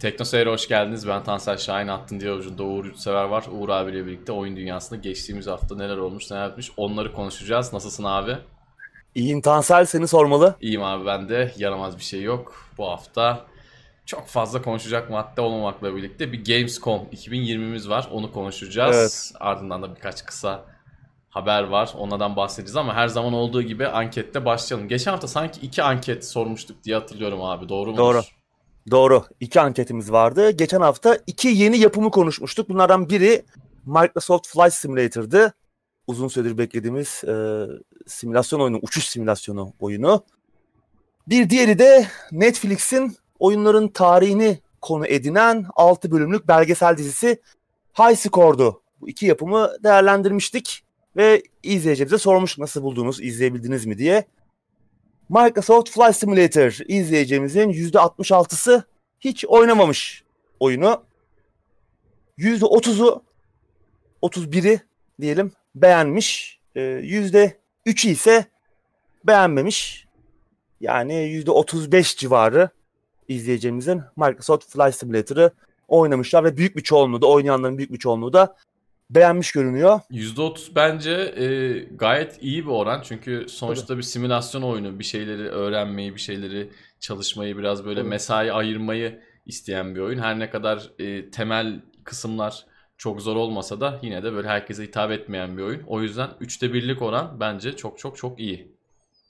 Tekno Seyir'e hoş geldiniz. Ben Tansel Şahin. Attın diye ucunda Uğur Yurtsever var. Uğur abiyle birlikte oyun dünyasında geçtiğimiz hafta neler olmuş neler etmiş onları konuşacağız. Nasılsın abi? İyiyim Tansel seni sormalı. İyiyim abi ben de. Yaramaz bir şey yok. Bu hafta çok fazla konuşacak madde olmamakla birlikte bir Gamescom 2020'miz var. Onu konuşacağız. Evet. Ardından da birkaç kısa haber var. Onlardan bahsedeceğiz ama her zaman olduğu gibi ankette başlayalım. Geçen hafta sanki iki anket sormuştuk diye hatırlıyorum abi. Doğru mu? Doğru. Doğru. İki anketimiz vardı. Geçen hafta iki yeni yapımı konuşmuştuk. Bunlardan biri Microsoft Flight Simulator'dı. Uzun süredir beklediğimiz e, simülasyon oyunu, uçuş simülasyonu oyunu. Bir diğeri de Netflix'in oyunların tarihini konu edinen 6 bölümlük belgesel dizisi High Score'du. Bu iki yapımı değerlendirmiştik ve izleyicilerimize sormuş nasıl buldunuz, izleyebildiniz mi diye. Microsoft Flight Simulator izleyeceğimizin %66'sı hiç oynamamış oyunu. %30'u 31'i diyelim beğenmiş. %3'ü ee, ise beğenmemiş. Yani %35 civarı izleyeceğimizin Microsoft Flight Simulator'ı oynamışlar ve büyük bir çoğunluğu da oynayanların büyük bir çoğunluğu da beğenmiş görünüyor. %30 bence e, gayet iyi bir oran. Çünkü sonuçta Tabii. bir simülasyon oyunu. Bir şeyleri öğrenmeyi, bir şeyleri çalışmayı, biraz böyle Tabii. mesai ayırmayı isteyen bir oyun. Her ne kadar e, temel kısımlar çok zor olmasa da yine de böyle herkese hitap etmeyen bir oyun. O yüzden 3'te birlik oran bence çok çok çok iyi.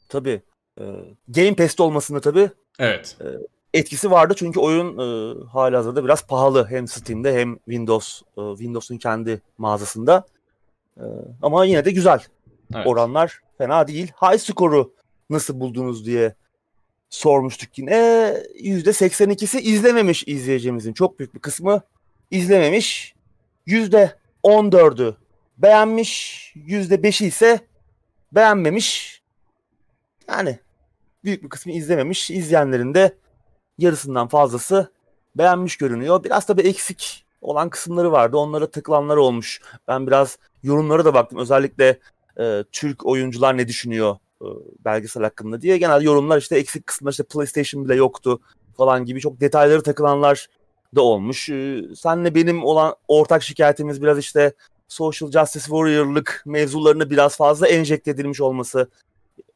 Tabii. Ee, Game Pass'te olmasında tabii. Evet. E, etkisi vardı çünkü oyun e, halihazırda biraz pahalı hem Steam'de hem Windows e, Windows'un kendi mağazasında. E, ama yine de güzel. Evet. Oranlar fena değil. High score'u nasıl buldunuz diye sormuştuk yine. %82'si izlememiş izleyicimizin. Çok büyük bir kısmı izlememiş. %14'ü beğenmiş. %5'i ise beğenmemiş. Yani büyük bir kısmı izlememiş. İzleyenlerin de yarısından fazlası beğenmiş görünüyor. Biraz tabii eksik olan kısımları vardı. Onlara tıklanlar olmuş. Ben biraz yorumlara da baktım. Özellikle e, Türk oyuncular ne düşünüyor e, belgesel hakkında diye. Genel yorumlar işte eksik kısımlar işte PlayStation bile yoktu falan gibi çok detayları takılanlar da olmuş. E, senle benim olan ortak şikayetimiz biraz işte Social Justice Warrior'lık mevzularını biraz fazla enjekte edilmiş olması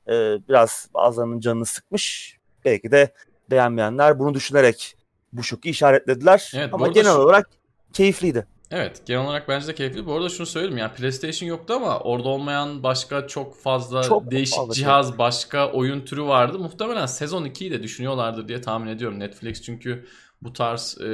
e, biraz bazılarının canını sıkmış. Belki de beğenmeyenler bunu düşünerek bu şoku işaretlediler. Evet, ama genel şu... olarak keyifliydi. Evet genel olarak bence de keyifli. Bu arada şunu söyleyeyim yani PlayStation yoktu ama orada olmayan başka çok fazla çok değişik fazla cihaz, şey. başka oyun türü vardı. Muhtemelen sezon 2'yi de düşünüyorlardır diye tahmin ediyorum. Netflix çünkü bu tarz e,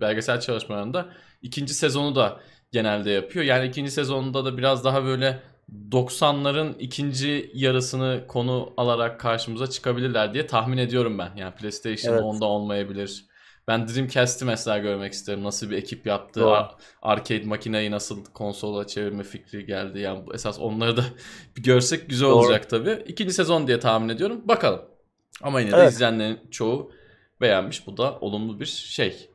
belgesel çalışmalarında ikinci sezonu da genelde yapıyor. Yani ikinci sezonunda da biraz daha böyle 90'ların ikinci yarısını konu alarak karşımıza çıkabilirler diye tahmin ediyorum ben. Yani PlayStation evet. onda olmayabilir. Ben Dreamcast'i mesela görmek isterim. Nasıl bir ekip yaptı. Ar- arcade makineyi nasıl konsola çevirme fikri geldi. Yani esas onları da bir görsek güzel Doğru. olacak tabii. İkinci sezon diye tahmin ediyorum. Bakalım. Ama yine de evet. izleyenlerin çoğu beğenmiş. Bu da olumlu bir şey.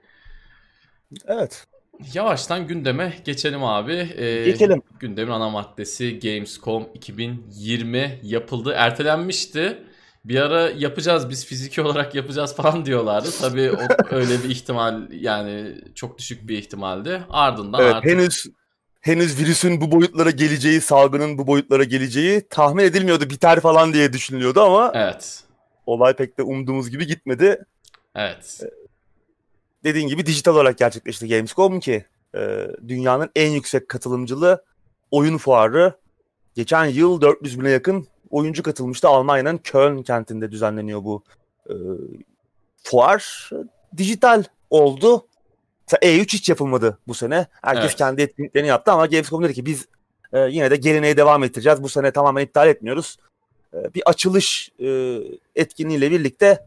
Evet. Yavaştan gündeme geçelim abi. Ee, geçelim. Gündemin ana maddesi Gamescom 2020 yapıldı. Ertelenmişti. Bir ara yapacağız biz fiziki olarak yapacağız falan diyorlardı. Tabii o, öyle bir ihtimal yani çok düşük bir ihtimaldi. Ardından evet, artık... henüz henüz virüsün bu boyutlara geleceği, salgının bu boyutlara geleceği tahmin edilmiyordu. Biter falan diye düşünülüyordu ama Evet. Olay pek de umduğumuz gibi gitmedi. Evet. Dediğin gibi dijital olarak gerçekleşti Gamescom ki e, dünyanın en yüksek katılımcılı oyun fuarı. Geçen yıl 400 bine yakın oyuncu katılmıştı. Almanya'nın Köln kentinde düzenleniyor bu e, fuar. Dijital oldu. E3 hiç yapılmadı bu sene. Herkes evet. kendi etkinliklerini yaptı ama Gamescom dedi ki biz e, yine de geleneğe devam ettireceğiz. Bu sene tamamen iptal etmiyoruz. E, bir açılış e, etkinliğiyle birlikte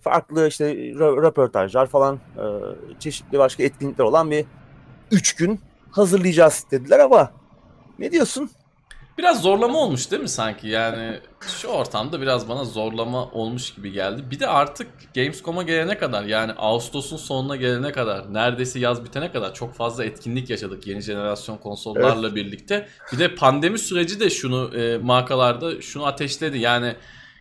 farklı işte röportajlar falan e, çeşitli başka etkinlikler olan bir üç gün hazırlayacağız dediler ama ne diyorsun? Biraz zorlama olmuş değil mi sanki? Yani şu ortamda biraz bana zorlama olmuş gibi geldi. Bir de artık Gamescom'a gelene kadar yani Ağustos'un sonuna gelene kadar neredeyse yaz bitene kadar çok fazla etkinlik yaşadık yeni jenerasyon konsollarla evet. birlikte. Bir de pandemi süreci de şunu e, markalarda şunu ateşledi. Yani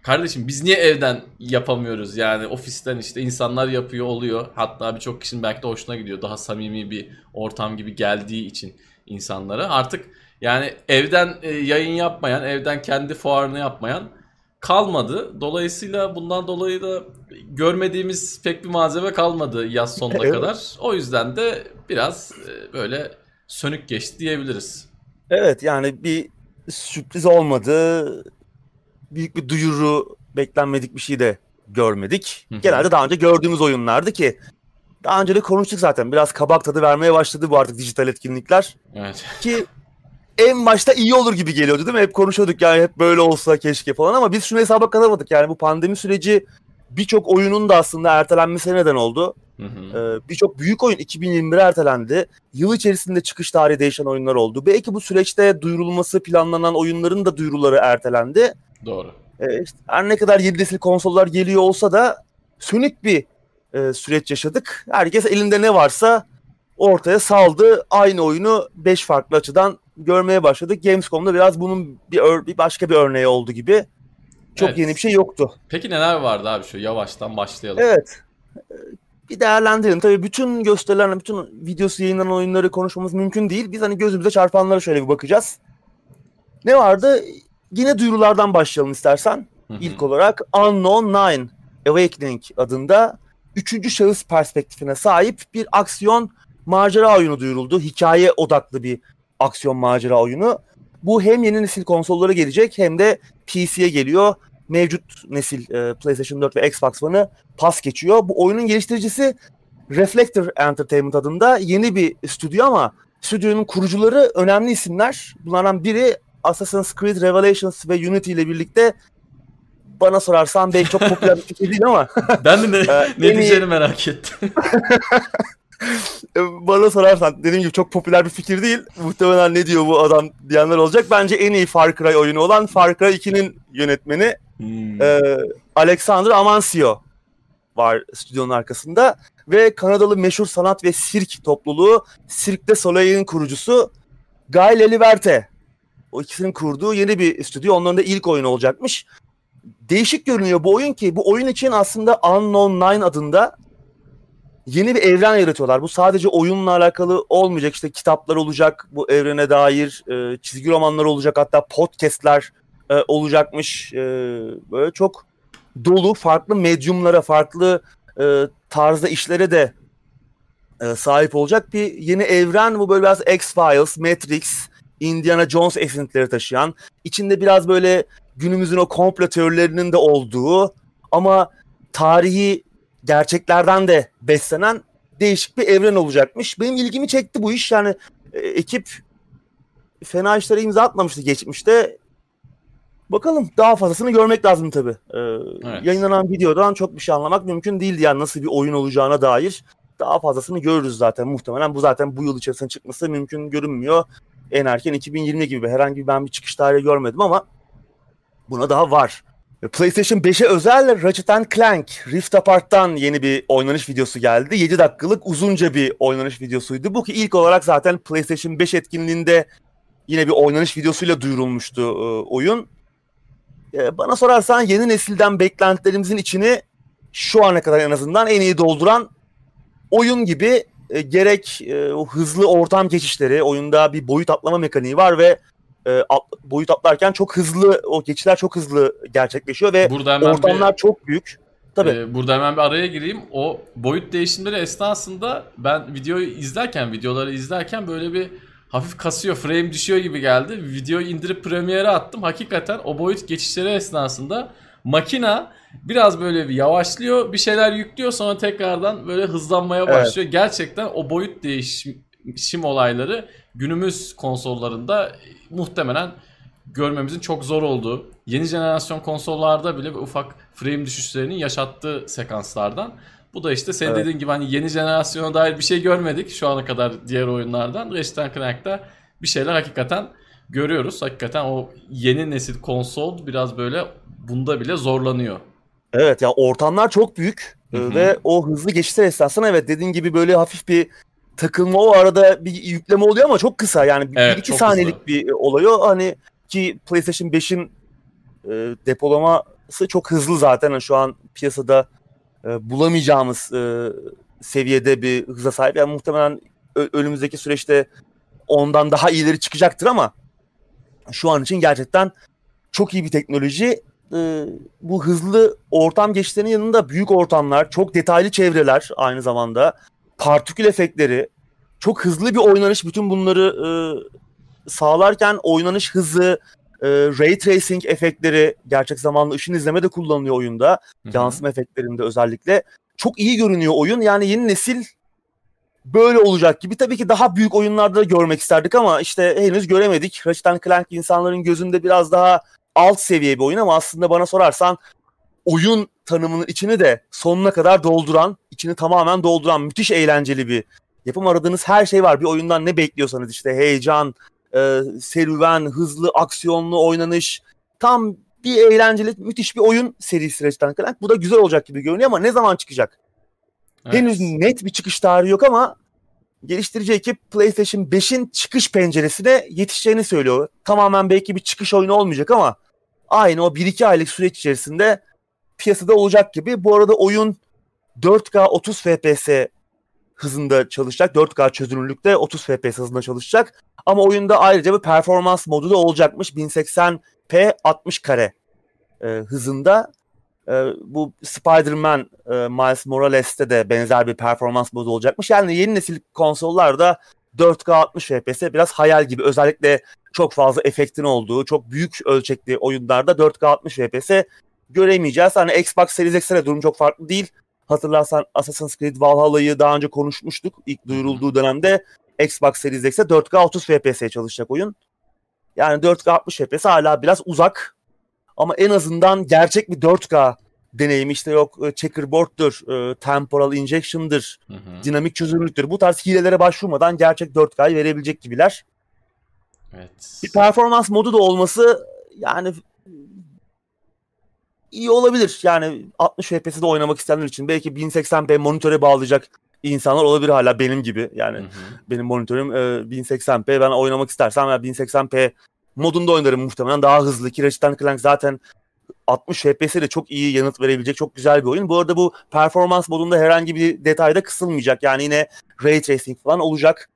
kardeşim biz niye evden yapamıyoruz yani ofisten işte insanlar yapıyor oluyor. Hatta birçok kişinin belki de hoşuna gidiyor. Daha samimi bir ortam gibi geldiği için insanlara. Artık yani evden e, yayın yapmayan, evden kendi fuarını yapmayan kalmadı. Dolayısıyla bundan dolayı da görmediğimiz pek bir malzeme kalmadı yaz sonuna kadar. O yüzden de biraz e, böyle sönük geçti diyebiliriz. Evet yani bir sürpriz olmadı. Büyük bir duyuru beklenmedik bir şey de görmedik. Genelde daha önce gördüğümüz oyunlardı ki daha önce de konuştuk zaten. Biraz kabak tadı vermeye başladı bu artık dijital etkinlikler. Evet. Ki en başta iyi olur gibi geliyordu değil mi? Hep konuşuyorduk yani hep böyle olsa keşke falan ama biz şunu hesaba katamadık. Yani bu pandemi süreci birçok oyunun da aslında ertelenmesine neden oldu. Ee, birçok büyük oyun 2021 ertelendi. Yıl içerisinde çıkış tarihi değişen oyunlar oldu. Belki bu süreçte duyurulması planlanan oyunların da duyuruları ertelendi. Doğru. Ee, işte her ne kadar yeni nesil konsollar geliyor olsa da sönük bir e, süreç yaşadık. Herkes elinde ne varsa ortaya saldı. Aynı oyunu 5 farklı açıdan görmeye başladık. Gamescom'da biraz bunun bir, ör- bir başka bir örneği oldu gibi. Çok evet. yeni bir şey yoktu. Peki neler vardı abi şu yavaştan başlayalım. Evet. Bir değerlendirelim. Tabii bütün gösterilerle, bütün videosu yayınlanan oyunları konuşmamız mümkün değil. Biz hani gözümüze çarpanlara şöyle bir bakacağız. Ne vardı? Yine duyurulardan başlayalım istersen. İlk olarak Unknown Nine Awakening adında üçüncü şahıs perspektifine sahip bir aksiyon macera oyunu duyuruldu. Hikaye odaklı bir aksiyon macera oyunu. Bu hem yeni nesil konsollara gelecek hem de PC'ye geliyor. Mevcut nesil e, PlayStation 4 ve Xbox One'ı pas geçiyor. Bu oyunun geliştiricisi Reflector Entertainment adında yeni bir stüdyo ama stüdyonun kurucuları önemli isimler. Bunlardan biri Assassin's Creed Revelations ve Unity ile birlikte bana sorarsan belki çok popüler bir fikir değil ama. ben de ne, e, ne diyeceğini merak ettim. Bana sorarsan dediğim gibi çok popüler bir fikir değil. Muhtemelen ne diyor bu adam diyenler olacak. Bence en iyi Far Cry oyunu olan Far Cry 2'nin yönetmeni hmm. e, Alexander Amancio var stüdyonun arkasında. Ve Kanadalı meşhur sanat ve sirk topluluğu Cirque de Soleil'in kurucusu Guy Leliverte. O ikisinin kurduğu yeni bir stüdyo. Onların da ilk oyunu olacakmış. Değişik görünüyor bu oyun ki bu oyun için aslında Unknown Nine adında yeni bir evren yaratıyorlar. Bu sadece oyunla alakalı olmayacak. İşte kitaplar olacak bu evrene dair, e, çizgi romanlar olacak, hatta podcastler e, olacakmış. E, böyle çok dolu, farklı medyumlara, farklı e, tarzda işlere de e, sahip olacak bir yeni evren. Bu böyle biraz X-Files, Matrix, Indiana Jones esintileri taşıyan, içinde biraz böyle günümüzün o komplo teorilerinin de olduğu ama tarihi gerçeklerden de beslenen değişik bir evren olacakmış. Benim ilgimi çekti bu iş. Yani e, ekip fena işlere imza atmamıştı geçmişte. Bakalım daha fazlasını görmek lazım tabii. Ee, evet. Yayınlanan videodan çok bir şey anlamak mümkün değildi yani nasıl bir oyun olacağına dair. Daha fazlasını görürüz zaten muhtemelen. Bu zaten bu yıl içerisinde çıkması mümkün görünmüyor. En erken 2020 gibi herhangi ben bir çıkış tarihi görmedim ama buna daha var. PlayStation 5'e özel Ratchet Clank Rift Apart'tan yeni bir oynanış videosu geldi. 7 dakikalık uzunca bir oynanış videosuydu. Bu ki ilk olarak zaten PlayStation 5 etkinliğinde yine bir oynanış videosuyla duyurulmuştu e, oyun. E, bana sorarsan yeni nesilden beklentilerimizin içini şu ana kadar en azından en iyi dolduran oyun gibi e, gerek e, o hızlı ortam geçişleri, oyunda bir boyut atlama mekaniği var ve e, boyut atlarken çok hızlı o geçişler çok hızlı gerçekleşiyor ve ortamlar bir, çok büyük. Tabii. E, burada hemen bir araya gireyim. O boyut değişimleri esnasında ben videoyu izlerken, videoları izlerken böyle bir hafif kasıyor, frame düşüyor gibi geldi. Videoyu indirip Premiere'e attım. Hakikaten o boyut geçişleri esnasında makina biraz böyle bir yavaşlıyor, bir şeyler yüklüyor sonra tekrardan böyle hızlanmaya başlıyor. Evet. Gerçekten o boyut değişim olayları günümüz konsollarında muhtemelen görmemizin çok zor olduğu, yeni jenerasyon konsollarda bile ufak frame düşüşlerini yaşattığı sekanslardan. Bu da işte senin evet. dediğin gibi hani yeni jenerasyona dair bir şey görmedik şu ana kadar diğer oyunlardan. Ratchet Clank'ta bir şeyler hakikaten görüyoruz. Hakikaten o yeni nesil konsol biraz böyle bunda bile zorlanıyor. Evet ya ortamlar çok büyük Hı-hı. ve o hızlı geçişler esnasında evet dediğin gibi böyle hafif bir takılma o arada bir yükleme oluyor ama çok kısa yani evet, 1-2 saniyelik hızlı. bir olay o. Hani ki PlayStation 5'in e, depolama çalışması çok hızlı zaten. Şu an piyasada e, bulamayacağımız e, seviyede bir hıza sahip. Yani muhtemelen önümüzdeki süreçte ondan daha iyileri çıkacaktır ama şu an için gerçekten çok iyi bir teknoloji. E, bu hızlı ortam geçişlerinin yanında büyük ortamlar, çok detaylı çevreler aynı zamanda, partikül efektleri, çok hızlı bir oynanış bütün bunları e, sağlarken oynanış hızı, e, ray tracing efektleri, gerçek zamanlı ışın izleme de kullanılıyor oyunda. Hı-hı. Yansıma efektlerinde özellikle. Çok iyi görünüyor oyun. Yani yeni nesil böyle olacak gibi. Tabii ki daha büyük oyunlarda da görmek isterdik ama işte henüz göremedik. Ratchet Clank insanların gözünde biraz daha alt seviye bir oyun ama aslında bana sorarsan oyun tanımının içini de sonuna kadar dolduran, içini tamamen dolduran müthiş eğlenceli bir yapım aradığınız her şey var. Bir oyundan ne bekliyorsanız işte heyecan, e, serüven, hızlı, aksiyonlu oynanış. Tam bir eğlenceli, müthiş bir oyun serisi Ratchet Clank. Bu da güzel olacak gibi görünüyor ama ne zaman çıkacak? Evet. Henüz net bir çıkış tarihi yok ama geliştirici ekip PlayStation 5'in çıkış penceresine yetişeceğini söylüyor. Tamamen belki bir çıkış oyunu olmayacak ama aynı o 1-2 aylık süreç içerisinde piyasada olacak gibi. Bu arada oyun 4K 30 FPS hızında çalışacak. 4K çözünürlükte 30 FPS hızında çalışacak. Ama oyunda ayrıca bir performans modu da olacakmış. 1080p 60 kare e, hızında. E, bu Spider-Man e, Miles Morales'te de benzer bir performans modu olacakmış. Yani yeni nesil konsollarda 4K 60 FPS biraz hayal gibi. Özellikle çok fazla efektin olduğu, çok büyük ölçekli oyunlarda 4K 60 FPS göremeyeceğiz. Hani Xbox Series X'e durum çok farklı değil. Hatırlarsan Assassin's Creed Valhalla'yı daha önce konuşmuştuk ilk duyurulduğu dönemde. Xbox Series X'e 4K 30 FPS'ye çalışacak oyun. Yani 4K 60 FPS hala biraz uzak. Ama en azından gerçek bir 4K deneyimi işte yok e, checkerboard'dur, e, temporal injection'dır, hı hı. dinamik çözünürlüktür. Bu tarz hilelere başvurmadan gerçek 4K'yı verebilecek gibiler. Evet. Bir performans modu da olması yani iyi olabilir. Yani 60 FPS'de oynamak isteyenler için belki 1080p monitöre bağlayacak insanlar olabilir hala benim gibi. Yani hı hı. benim monitörüm e, 1080p. Ben oynamak istersem ya 1080p modunda oynarım muhtemelen daha hızlı ki Ratchet Clank zaten 60 FPS de çok iyi yanıt verebilecek çok güzel bir oyun. Bu arada bu performans modunda herhangi bir detayda kısılmayacak. Yani yine ray tracing falan olacak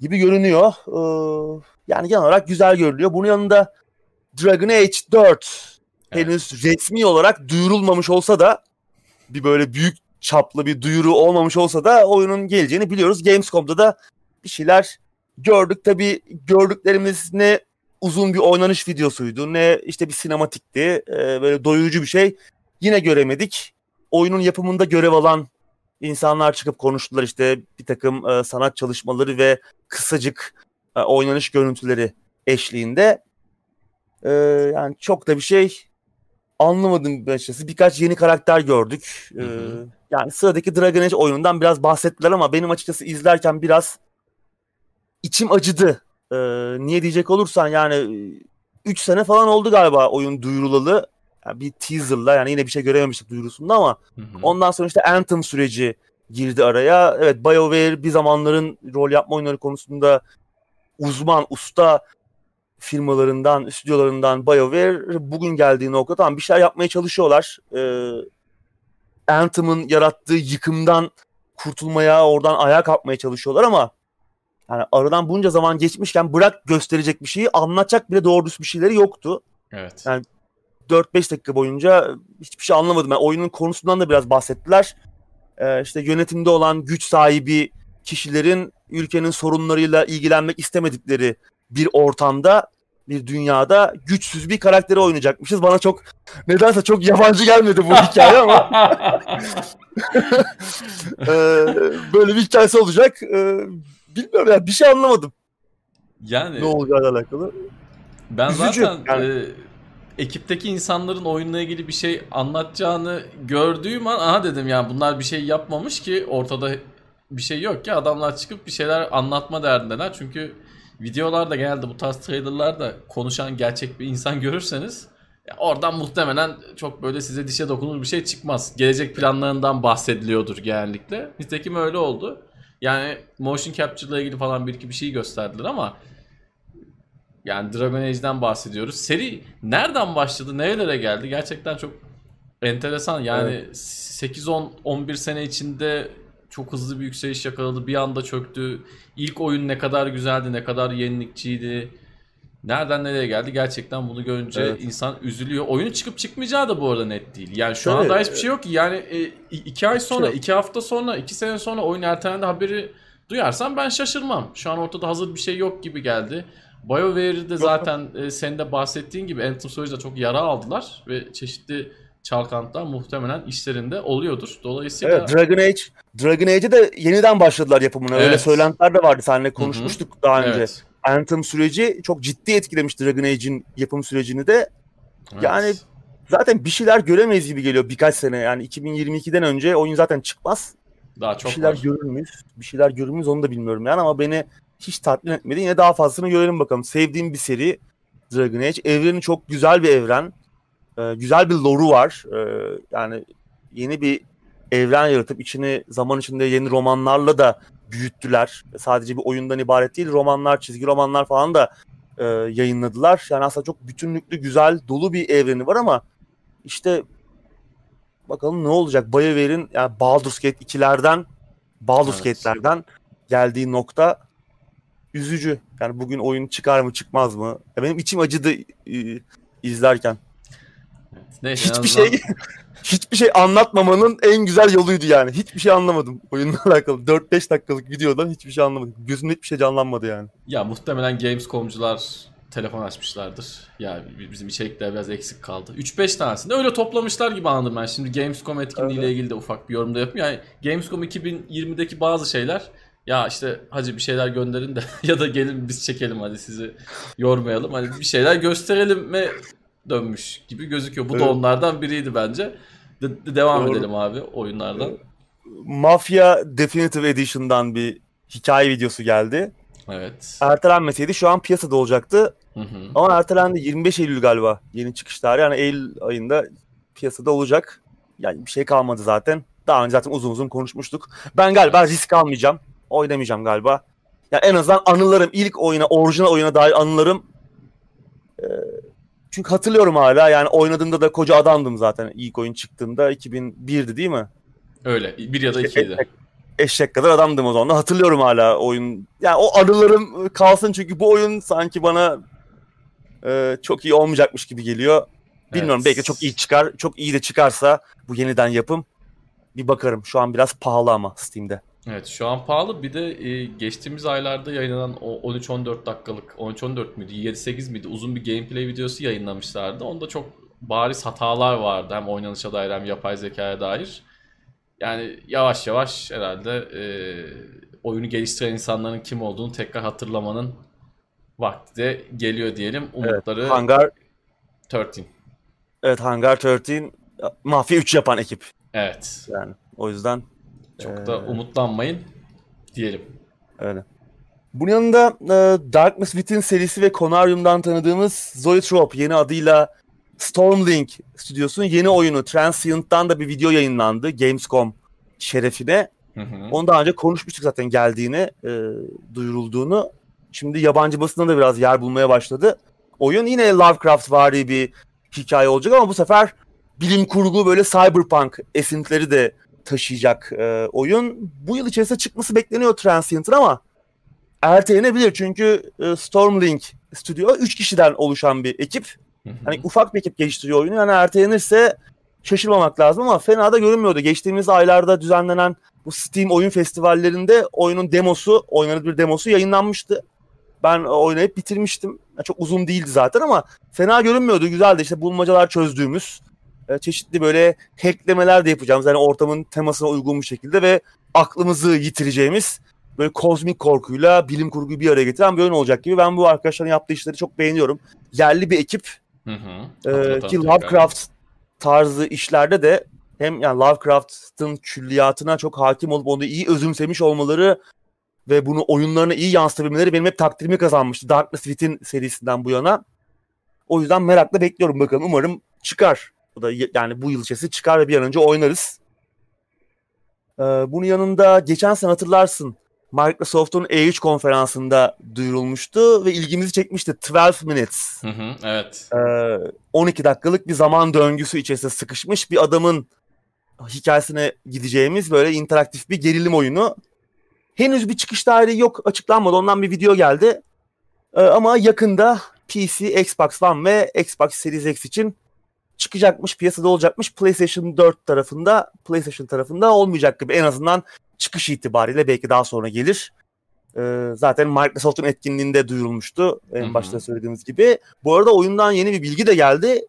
gibi görünüyor. Ee, yani genel olarak güzel görünüyor. Bunun yanında Dragon Age 4 evet. henüz resmi olarak duyurulmamış olsa da bir böyle büyük çaplı bir duyuru olmamış olsa da oyunun geleceğini biliyoruz. Gamescom'da da bir şeyler gördük. Tabi gördüklerimiz ne uzun bir oynanış videosuydu ne işte bir sinematikti. Ee, böyle doyurucu bir şey yine göremedik. Oyunun yapımında görev alan insanlar çıkıp konuştular işte bir takım e, sanat çalışmaları ve kısacık e, oynanış görüntüleri eşliğinde. E, yani çok da bir şey anlamadım açıkçası. Birkaç yeni karakter gördük. Hı hı. Ee, yani sıradaki Dragon Age oyunundan biraz bahsettiler ama benim açıkçası izlerken biraz içim acıdı. Ee, niye diyecek olursan yani 3 sene falan oldu galiba oyun duyurulalı. Yani bir teaserla yani yine bir şey görememiştik duyurusunda ama hı hı. ondan sonra işte Anthem süreci girdi araya. Evet BioWare bir zamanların rol yapma oyunları konusunda uzman, usta firmalarından, stüdyolarından BioWare bugün geldiği noktada tamam bir şeyler yapmaya çalışıyorlar. Ee, Anthem'ın yarattığı yıkımdan kurtulmaya, oradan ayağa kalkmaya çalışıyorlar ama yani aradan bunca zaman geçmişken bırak gösterecek bir şeyi anlatacak bile doğru düz bir şeyleri yoktu. Evet. Yani 4-5 dakika boyunca hiçbir şey anlamadım. Yani oyunun konusundan da biraz bahsettiler. Ee, işte yönetimde olan güç sahibi kişilerin ülkenin sorunlarıyla ilgilenmek istemedikleri bir ortamda bir dünyada güçsüz bir karakteri oynayacakmışız. Bana çok nedense çok yabancı gelmedi bu hikaye ama ee, böyle bir hikayesi olacak. Ee, bilmiyorum ya yani bir şey anlamadım. Yani ne olacağıyla alakalı. Ben Üzücü. zaten yani. e, ekipteki insanların oyunla ilgili bir şey anlatacağını gördüğüm an aha dedim ya bunlar bir şey yapmamış ki ortada bir şey yok ki adamlar çıkıp bir şeyler anlatma derdindeler. Çünkü videolarda genelde bu tarz trailerlarda konuşan gerçek bir insan görürseniz oradan muhtemelen çok böyle size dişe dokunur bir şey çıkmaz. Gelecek planlarından bahsediliyordur genellikle. Nitekim öyle oldu. Yani motion capture ile ilgili falan bir iki bir şey gösterdiler ama Yani Dragon Age'den bahsediyoruz. Seri nereden başladı, nerelere geldi? Gerçekten çok enteresan. Yani evet. 8-10-11 sene içinde çok hızlı bir yükseliş yakaladı. Bir anda çöktü. İlk oyun ne kadar güzeldi, ne kadar yenilikçiydi. Nereden nereye geldi gerçekten bunu görünce evet. insan üzülüyor. Oyunun çıkıp çıkmayacağı da bu arada net değil. Yani şu Tabii. anda hiçbir şey yok ki. Yani e, iki ay sonra, şey iki hafta sonra, iki sene sonra oyun ertelendi haberi duyarsam ben şaşırmam. Şu an ortada hazır bir şey yok gibi geldi. BioWare'de zaten e, senin de bahsettiğin gibi Anthem Storage'da çok yara aldılar ve çeşitli çalkantılar muhtemelen işlerinde oluyordur. Dolayısıyla Evet, Dragon Age Dragon Age'de de yeniden başladılar yapımına. Evet. Öyle söylentiler de vardı. Seninle konuşmuştuk Hı-hı. daha önce. Evet. Anthem süreci çok ciddi etkilemiş Dragon Age'in yapım sürecini de. Evet. Yani zaten bir şeyler göremeyiz gibi geliyor birkaç sene. Yani 2022'den önce oyun zaten çıkmaz. Daha çok bir şeyler var. görür müyüz? Bir şeyler görür müyüz onu da bilmiyorum yani ama beni hiç tatmin etmedi. Yine daha fazlasını görelim bakalım. Sevdiğim bir seri Dragon Age. Evreni çok güzel bir evren. Ee, güzel bir lore'u var. Ee, yani yeni bir evren yaratıp içini zaman içinde yeni romanlarla da büyüttüler. Sadece bir oyundan ibaret değil. Romanlar, çizgi romanlar falan da e, yayınladılar. Yani aslında çok bütünlüklü, güzel, dolu bir evreni var ama işte bakalım ne olacak. BioWare'in yani Baldur's Gate 2'lerden Baldur's evet. Gate'lerden geldiği nokta üzücü. Yani bugün oyun çıkar mı çıkmaz mı? Ya benim içim acıdı e, izlerken. Neyse, Hiçbir şey hiçbir şey anlatmamanın en güzel yoluydu yani. Hiçbir şey anlamadım oyunla alakalı. 4-5 dakikalık videodan hiçbir şey anlamadım. Gözümde hiçbir şey canlanmadı yani. Ya muhtemelen Gamescom'cular telefon açmışlardır. Ya bizim içerikler biraz eksik kaldı. 3-5 tanesini öyle toplamışlar gibi anladım ben. Şimdi Gamescom etkinliğiyle evet. ilgili de ufak bir yorumda yapayım. Yani Gamescom 2020'deki bazı şeyler ya işte hacı bir şeyler gönderin de ya da gelin biz çekelim hadi sizi yormayalım. Hani bir şeyler gösterelim mi dönmüş gibi gözüküyor. Bu evet. da onlardan biriydi bence. De- de- devam Doğru. edelim abi oyunlardan. Mafia Definitive Edition'dan bir hikaye videosu geldi. Evet. Ertelenmeseydi şu an piyasada olacaktı. Hı hı. Ama ertelendi 25 Eylül galiba yeni çıkış tarihi. Yani Eylül ayında piyasada olacak. Yani bir şey kalmadı zaten. Daha önce zaten uzun uzun konuşmuştuk. Ben galiba evet. risk almayacağım. Oynamayacağım galiba. Ya yani en azından anılarım ilk oyuna, orijinal oyuna dair anılarım e, çünkü hatırlıyorum hala yani oynadığımda da koca adamdım zaten ilk oyun çıktığında 2001'di değil mi? Öyle bir ya da ikiydi. Eşek, eşek kadar adamdım o zaman. Hatırlıyorum hala oyun. Yani o anılarım kalsın çünkü bu oyun sanki bana e, çok iyi olmayacakmış gibi geliyor. Bilmiyorum evet. belki çok iyi çıkar. Çok iyi de çıkarsa bu yeniden yapım bir bakarım. Şu an biraz pahalı ama Steam'de. Evet şu an pahalı. Bir de e, geçtiğimiz aylarda yayınlanan o 13-14 dakikalık 13-14 müydü 7-8 miydi uzun bir gameplay videosu yayınlamışlardı. Onda çok bariz hatalar vardı hem oynanışa dair hem yapay zekaya dair. Yani yavaş yavaş herhalde e, oyunu geliştiren insanların kim olduğunu tekrar hatırlamanın vakti de geliyor diyelim. Umutları evet, Hangar 13. Evet Hangar 13 Mafya 3 yapan ekip. Evet. Yani o yüzden çok ee, da umutlanmayın diyelim. Öyle. Bunun yanında e, Darkness Within serisi ve Conarium'dan tanıdığımız Zoetrope yeni adıyla Stormlink stüdyosunun yeni oyunu Transient'tan da bir video yayınlandı Gamescom şerefine. Hı hı. Onu daha önce konuşmuştuk zaten geldiğini, e, duyurulduğunu. Şimdi yabancı basında da biraz yer bulmaya başladı. Oyun yine Lovecraft vari bir hikaye olacak ama bu sefer bilim kurgu böyle cyberpunk esintileri de taşıyacak e, oyun. Bu yıl içerisinde çıkması bekleniyor Transient'ın ama ertelenebilir çünkü e, Stormlink Studio 3 kişiden oluşan bir ekip. Hani ufak bir ekip geliştiriyor oyunu. Yani ertelenirse şaşırmamak lazım ama fena da görünmüyordu. Geçtiğimiz aylarda düzenlenen bu Steam oyun festivallerinde oyunun demosu, oynanır bir demosu yayınlanmıştı. Ben oynayıp bitirmiştim. Yani çok uzun değildi zaten ama fena görünmüyordu. Güzeldi işte bulmacalar çözdüğümüz, e, çeşitli böyle hacklemeler de yapacağımız yani ortamın temasına uygun bir şekilde ve aklımızı yitireceğimiz böyle kozmik korkuyla bilim kurguyu bir araya getiren bir oyun olacak gibi. Ben bu arkadaşların yaptığı işleri çok beğeniyorum. Yerli bir ekip hı hı. E, ki Lovecraft tarzı işlerde de hem yani Lovecraft'ın külliyatına çok hakim olup onu iyi özümsemiş olmaları ve bunu oyunlarına iyi yansıtabilmeleri benim hep takdirimi kazanmıştı Darkness Within serisinden bu yana. O yüzden merakla bekliyorum bakalım. Umarım çıkar. Bu da yani bu yıl içerisinde çıkar ve bir an önce oynarız. Ee, bunun yanında geçen sene hatırlarsın Microsoft'un E3 konferansında duyurulmuştu ve ilgimizi çekmişti. 12 Minutes. Hı hı, evet. Ee, 12 dakikalık bir zaman döngüsü içerisinde sıkışmış bir adamın hikayesine gideceğimiz böyle interaktif bir gerilim oyunu. Henüz bir çıkış tarihi yok açıklanmadı. Ondan bir video geldi. Ee, ama yakında PC, Xbox One ve Xbox Series X için çıkacakmış, piyasada olacakmış. PlayStation 4 tarafında, PlayStation tarafında olmayacak gibi. En azından çıkış itibariyle belki daha sonra gelir. Ee, zaten Microsoft'un etkinliğinde duyurulmuştu en Hı-hı. başta söylediğimiz gibi. Bu arada oyundan yeni bir bilgi de geldi.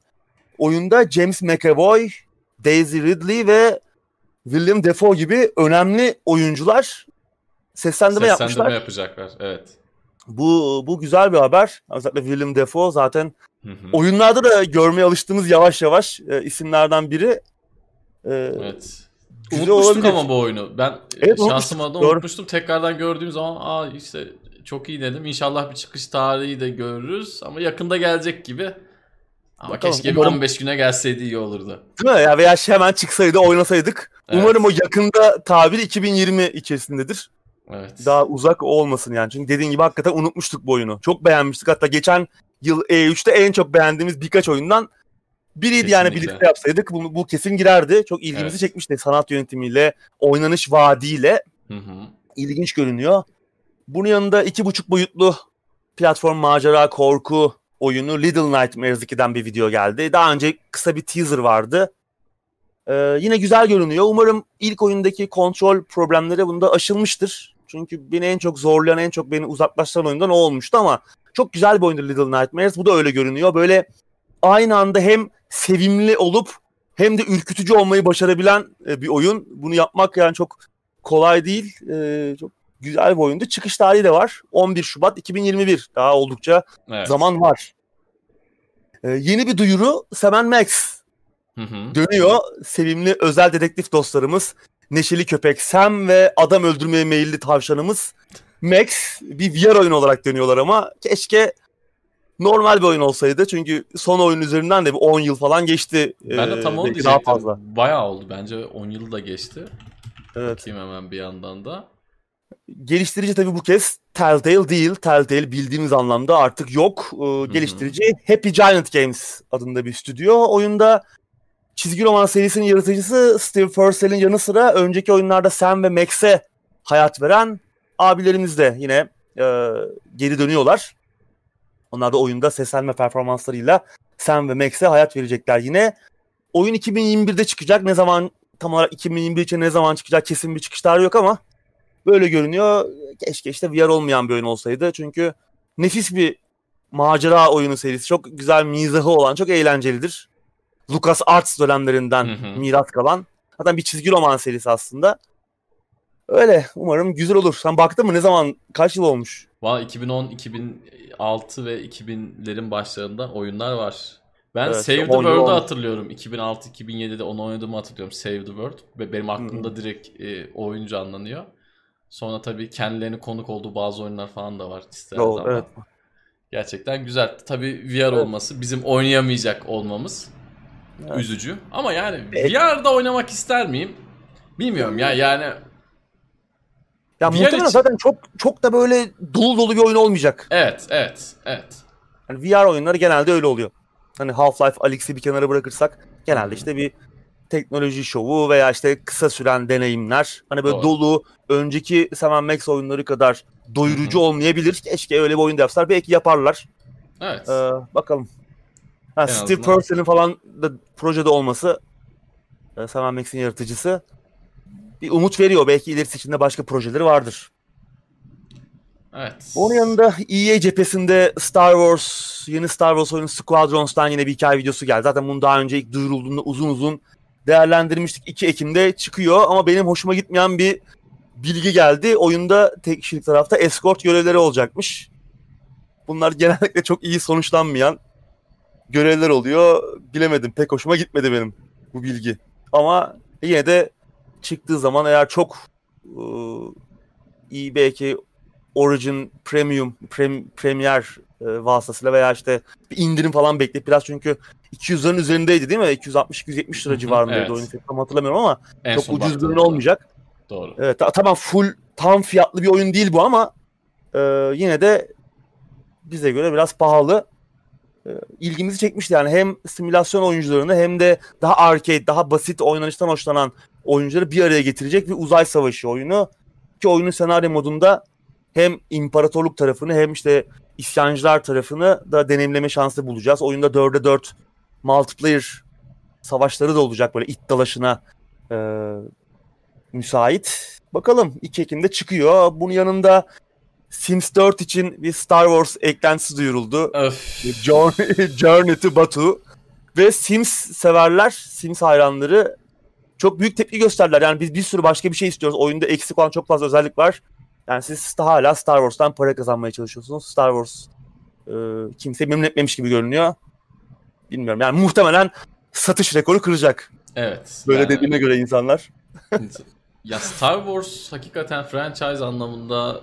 Oyunda James McAvoy, Daisy Ridley ve William Defoe gibi önemli oyuncular seslendirme, seslendirme yapmışlar. yapacaklar, evet. Bu bu güzel bir haber. Özellikle William Defoe zaten hı hı. oyunlarda da görmeye alıştığımız yavaş yavaş e, isimlerden biri. E, evet. Unutmuştuk ama bu oyunu. Ben evet, şansıma da unutmuştum. Tekrardan gördüğüm zaman aa işte çok iyi dedim. İnşallah bir çıkış tarihi de görürüz ama yakında gelecek gibi. Ama Bakalım, keşke umarım... bir 15 güne gelseydi iyi olurdu. Değil mi? Ya veya hemen çıksaydı oynasaydık. Evet. Umarım o yakında tabir 2020 içerisindedir. Evet. Daha uzak olmasın yani. Çünkü dediğin gibi hakikaten unutmuştuk bu oyunu. Çok beğenmiştik. Hatta geçen yıl E3'te en çok beğendiğimiz birkaç oyundan biriydi Kesinlikle. yani birlikte yapsaydık bu, bu kesin girerdi. Çok ilgimizi evet. çekmişti sanat yönetimiyle, oynanış vaadiyle. Hı hı. İlginç görünüyor. Bunun yanında iki buçuk boyutlu platform macera korku oyunu Little Nightmares 2'den bir video geldi. Daha önce kısa bir teaser vardı. Ee, yine güzel görünüyor. Umarım ilk oyundaki kontrol problemleri bunda aşılmıştır. Çünkü beni en çok zorlayan, en çok beni uzaklaştıran oyundan o olmuştu ama çok güzel bir oyundu Little Nightmares. Bu da öyle görünüyor. Böyle aynı anda hem sevimli olup hem de ürkütücü olmayı başarabilen e, bir oyun. Bunu yapmak yani çok kolay değil. E, çok güzel bir oyundu. Çıkış tarihi de var. 11 Şubat 2021. Daha oldukça evet. zaman var. E, yeni bir duyuru Seven Max hı hı. dönüyor. Sevimli özel dedektif dostlarımız neşeli köpek Sam ve adam öldürmeye meyilli tavşanımız Max bir VR oyun olarak dönüyorlar ama keşke normal bir oyun olsaydı. Çünkü son oyun üzerinden de bir 10 yıl falan geçti. Ben de tam onu diyecektim. Daha fazla. Bayağı oldu bence 10 yıl da geçti. Evet. Bakayım hemen bir yandan da. Geliştirici tabii bu kez Telltale değil. Telltale bildiğimiz anlamda artık yok. Ee, geliştirici Happy Giant Games adında bir stüdyo. Oyunda çizgi roman serisinin yaratıcısı Steve Purcell'in yanı sıra önceki oyunlarda Sam ve Max'e hayat veren abilerimiz de yine e, geri dönüyorlar. Onlar da oyunda seslenme performanslarıyla Sam ve Max'e hayat verecekler yine. Oyun 2021'de çıkacak. Ne zaman tam olarak 2021 için ne zaman çıkacak kesin bir çıkış tarihi yok ama böyle görünüyor. Keşke işte VR olmayan bir oyun olsaydı. Çünkü nefis bir macera oyunu serisi. Çok güzel mizahı olan, çok eğlencelidir. Lucas Arts dönemlerinden hı hı. miras kalan. Zaten bir çizgi roman serisi aslında. Öyle. Umarım güzel olur. Sen baktın mı? Ne zaman? Kaç yıl olmuş? Valla 2010, 2006 ve 2000'lerin başlarında oyunlar var. Ben evet, Save the World'u hatırlıyorum. 2006-2007'de onu oynadığımı hatırlıyorum. Save the World. Ve benim aklımda Hı-hı. direkt e, oyuncu anlanıyor. Sonra tabii kendilerini konuk olduğu bazı oyunlar falan da var listelerde evet. Gerçekten güzel. Tabii VR evet. olması, bizim oynayamayacak olmamız evet. üzücü. Ama yani evet. VR'da oynamak ister miyim? Bilmiyorum ya yani ya VR muhtemelen için... zaten çok çok da böyle dolu dolu bir oyun olmayacak. Evet, evet, evet. Yani VR oyunları genelde öyle oluyor. Hani Half-Life Alyx'i bir kenara bırakırsak genelde işte bir teknoloji şovu veya işte kısa süren deneyimler. Hani böyle Doğru. dolu önceki Sam Max oyunları kadar doyurucu Hı-hı. olmayabilir. Keşke öyle bir oyun da yapsalar. Belki yaparlar. Evet. Ee, bakalım. Ha, Steve Purcell'in falan da projede olması e, Sam Max'in yaratıcısı bir umut veriyor. Belki ilerisi içinde başka projeleri vardır. Evet. Onun yanında EA cephesinde Star Wars, yeni Star Wars oyunu Squadrons'tan yine bir hikaye videosu geldi. Zaten bunu daha önce ilk duyurulduğunda uzun uzun değerlendirmiştik. 2 Ekim'de çıkıyor ama benim hoşuma gitmeyen bir bilgi geldi. Oyunda tek kişilik tarafta escort görevleri olacakmış. Bunlar genellikle çok iyi sonuçlanmayan görevler oluyor. Bilemedim. Pek hoşuma gitmedi benim bu bilgi. Ama yine de çıktığı zaman eğer çok e, iyi belki Origin Premium, Prem, Premier e, vasıtasıyla veya işte bir indirim falan bekleyip biraz çünkü 200'lerin üzerindeydi değil mi? 260-270 lira civarındaydı evet. oyun tam hatırlamıyorum ama en çok ucuz bir olmayacak. Doğru. Evet tamam full tam fiyatlı bir oyun değil bu ama e, yine de bize göre biraz pahalı. E, ilgimizi çekmişti yani hem simülasyon oyuncularını hem de daha arcade, daha basit oynanıştan hoşlanan oyuncuları bir araya getirecek bir uzay savaşı oyunu. Ki oyunun senaryo modunda hem imparatorluk tarafını hem işte isyancılar tarafını da deneyimleme şansı bulacağız. Oyunda 4'e 4 multiplayer savaşları da olacak böyle it dalaşına e, müsait. Bakalım 2 Ekim'de çıkıyor. Bunun yanında Sims 4 için bir Star Wars eklentisi duyuruldu. Journey to Batu. Ve Sims severler, Sims hayranları çok büyük tepki gösterdiler. Yani biz bir sürü başka bir şey istiyoruz. Oyunda eksik olan çok fazla özellik var. Yani siz hala Star Wars'tan para kazanmaya çalışıyorsunuz. Star Wars e, kimse memnun etmemiş gibi görünüyor. Bilmiyorum yani muhtemelen satış rekoru kıracak. Evet. Böyle yani... dediğine göre insanlar. ya Star Wars hakikaten franchise anlamında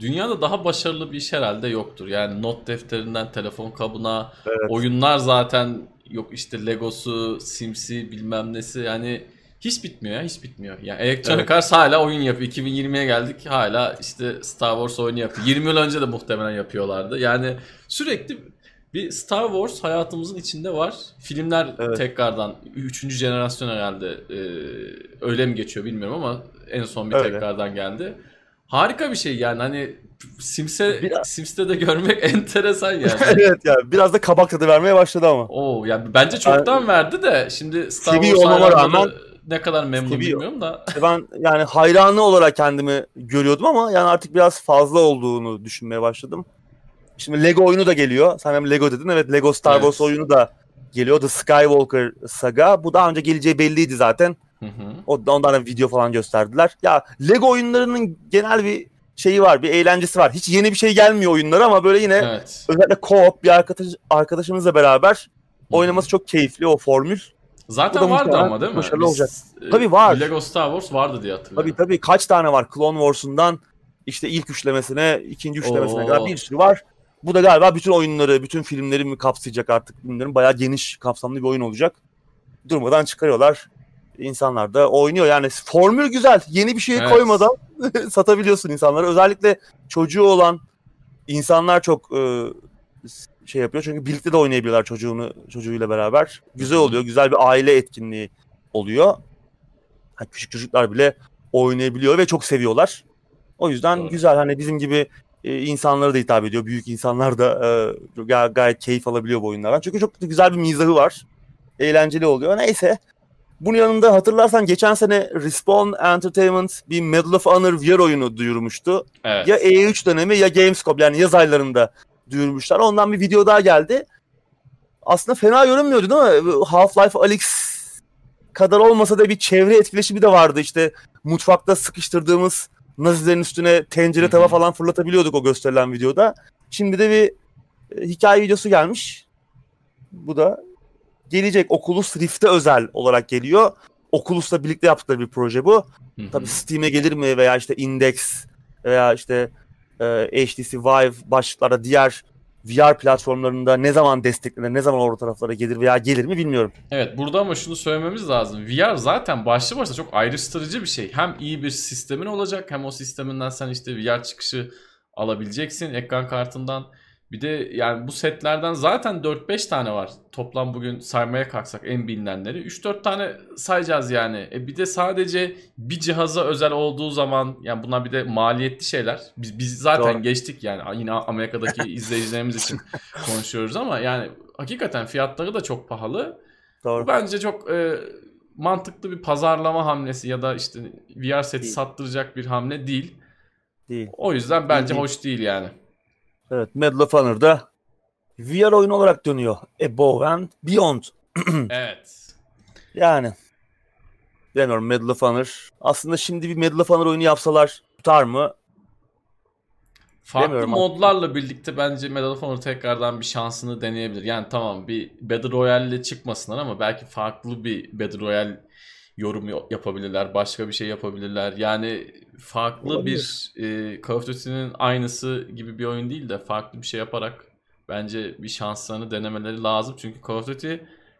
dünyada daha başarılı bir iş herhalde yoktur. Yani not defterinden telefon kabına evet. oyunlar zaten yok işte Legosu, Sims'i bilmem nesi yani hiç bitmiyor ya hiç bitmiyor. Yani Electronic evet. Arts hala oyun yapıyor. 2020'ye geldik hala işte Star Wars oyunu yapıyor. 20 yıl önce de muhtemelen yapıyorlardı. Yani sürekli bir Star Wars hayatımızın içinde var. Filmler evet. tekrardan 3. jenerasyon herhalde e, öyle mi geçiyor bilmiyorum ama en son bir öyle. tekrardan geldi. Harika bir şey yani hani Sims'e biraz... Sims'te de görmek enteresan yani. evet yani biraz da kabak tadı vermeye başladı ama. Oo yani bence çoktan yani, verdi de şimdi Star Wars olmama rağmen ne kadar memnun bilmiyorum da. Ben yani hayranı olarak kendimi görüyordum ama yani artık biraz fazla olduğunu düşünmeye başladım. Şimdi Lego oyunu da geliyor. Sen hem Lego dedin. Evet Lego Star evet. Wars oyunu da geliyor. The Skywalker Saga. Bu daha önce geleceği belliydi zaten. Hı hı. Ondan da video falan gösterdiler. Ya Lego oyunlarının genel bir şeyi var, bir eğlencesi var. Hiç yeni bir şey gelmiyor oyunlara ama böyle yine evet. özellikle co-op bir arkadaş arkadaşımızla beraber oynaması çok keyifli o formül. Zaten vardı ama değil mi? Başarılı olacak. E, tabii var. Lego Star Wars vardı diye hatırlıyorum. Tabii tabii kaç tane var? Clone Wars'undan işte ilk üçlemesine, ikinci üçlemesine Oo. kadar bir sürü var. Bu da galiba bütün oyunları, bütün filmleri mi kapsayacak artık bilmiyorum. Bayağı geniş, kapsamlı bir oyun olacak. Durmadan çıkarıyorlar. İnsanlar da oynuyor. Yani formül güzel. Yeni bir şey evet. koymadan satabiliyorsun insanlara. Özellikle çocuğu olan insanlar çok e, şey yapıyor. Çünkü birlikte de oynayabiliyorlar çocuğunu çocuğuyla beraber. Güzel oluyor. Güzel bir aile etkinliği oluyor. Ha, küçük çocuklar bile oynayabiliyor ve çok seviyorlar. O yüzden Doğru. güzel hani bizim gibi e, insanlara da hitap ediyor. Büyük insanlar da e, gay- gayet keyif alabiliyor bu oyunlardan. Çünkü çok güzel bir mizahı var. Eğlenceli oluyor. Neyse. Bunun yanında hatırlarsan geçen sene Respawn Entertainment bir Medal of Honor VR oyunu duyurmuştu. Evet. Ya E3 dönemi ya Gamescom yani yaz aylarında duyurmuşlar. Ondan bir video daha geldi. Aslında fena görünmüyordu değil mi? Half-Life Alyx kadar olmasa da bir çevre etkileşimi de vardı. İşte mutfakta sıkıştırdığımız Nazilerin üstüne tencere tava falan fırlatabiliyorduk o gösterilen videoda. Şimdi de bir e, hikaye videosu gelmiş. Bu da gelecek Oculus Rift'e özel olarak geliyor. Oculus'la birlikte yaptıkları bir proje bu. Tabii Steam'e gelir mi veya işte Index veya işte e, HTC Vive başlıklarda diğer VR platformlarında ne zaman desteklenir, ne zaman orta taraflara gelir veya gelir mi bilmiyorum. Evet burada ama şunu söylememiz lazım. VR zaten başlı başına çok ayrıştırıcı bir şey. Hem iyi bir sistemin olacak hem o sisteminden sen işte VR çıkışı alabileceksin ekran kartından. Bir de yani bu setlerden zaten 4-5 tane var. Toplam bugün saymaya kalksak en bilinenleri. 3-4 tane sayacağız yani. E bir de sadece bir cihaza özel olduğu zaman yani bunlar bir de maliyetli şeyler. Biz, biz zaten Doğru. geçtik yani yine Amerika'daki izleyicilerimiz için konuşuyoruz ama yani hakikaten fiyatları da çok pahalı. Doğru. bence çok e, mantıklı bir pazarlama hamlesi ya da işte VR seti değil. sattıracak bir hamle değil. Değil. O yüzden bence değil, hoş değil yani. Evet Medal of Honor'da VR oyun olarak dönüyor. Above and Beyond. evet. Yani bilmiyorum Medal of Honor. Aslında şimdi bir Medal of Honor oyunu yapsalar tutar mı? Farklı modlarla birlikte bence Medal of Honor tekrardan bir şansını deneyebilir. Yani tamam bir Battle Royale çıkmasınlar ama belki farklı bir Battle Royale yorum yapabilirler. Başka bir şey yapabilirler. Yani farklı Olabilir. bir e, Call of Duty'nin aynısı gibi bir oyun değil de farklı bir şey yaparak bence bir şanslarını denemeleri lazım. Çünkü Call of Duty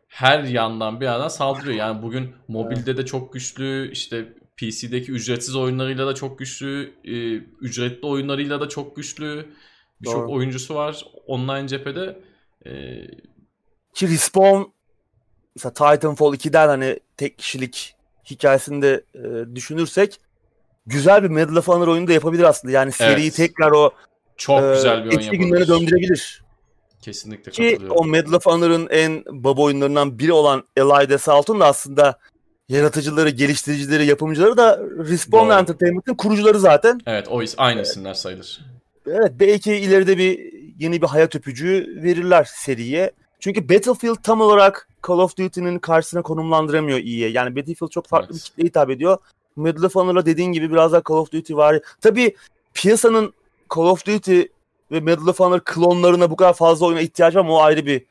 her yandan bir yerden saldırıyor. Yani bugün mobilde de çok güçlü, işte PC'deki ücretsiz oyunlarıyla da çok güçlü. E, ücretli oyunlarıyla da çok güçlü. Birçok oyuncusu var online cephede. E, Ki Respawn mesela Titanfall 2'den hani tek kişilik hikayesini de e, düşünürsek güzel bir Medal of Honor oyunu da yapabilir aslında. Yani seriyi evet. tekrar o çok e, güzel bir oyun eski günlere döndürebilir. Kesinlikle Ki o Medal of Honor'ın en baba oyunlarından biri olan Elide Salt'un da aslında yaratıcıları, geliştiricileri, yapımcıları da Respawn Doğru. Entertainment'ın kurucuları zaten. Evet o aynı isimler sayılır. Evet belki ileride bir yeni bir hayat öpücüğü verirler seriye. Çünkü Battlefield tam olarak Call of Duty'nin karşısına konumlandıramıyor iyiye. Yani Battlefield çok farklı evet. bir kitleye hitap ediyor. Medal of Honor'la dediğin gibi biraz daha Call of Duty var. Tabii piyasanın Call of Duty ve Medal of Honor klonlarına bu kadar fazla oyuna ihtiyacı var ama o ayrı bir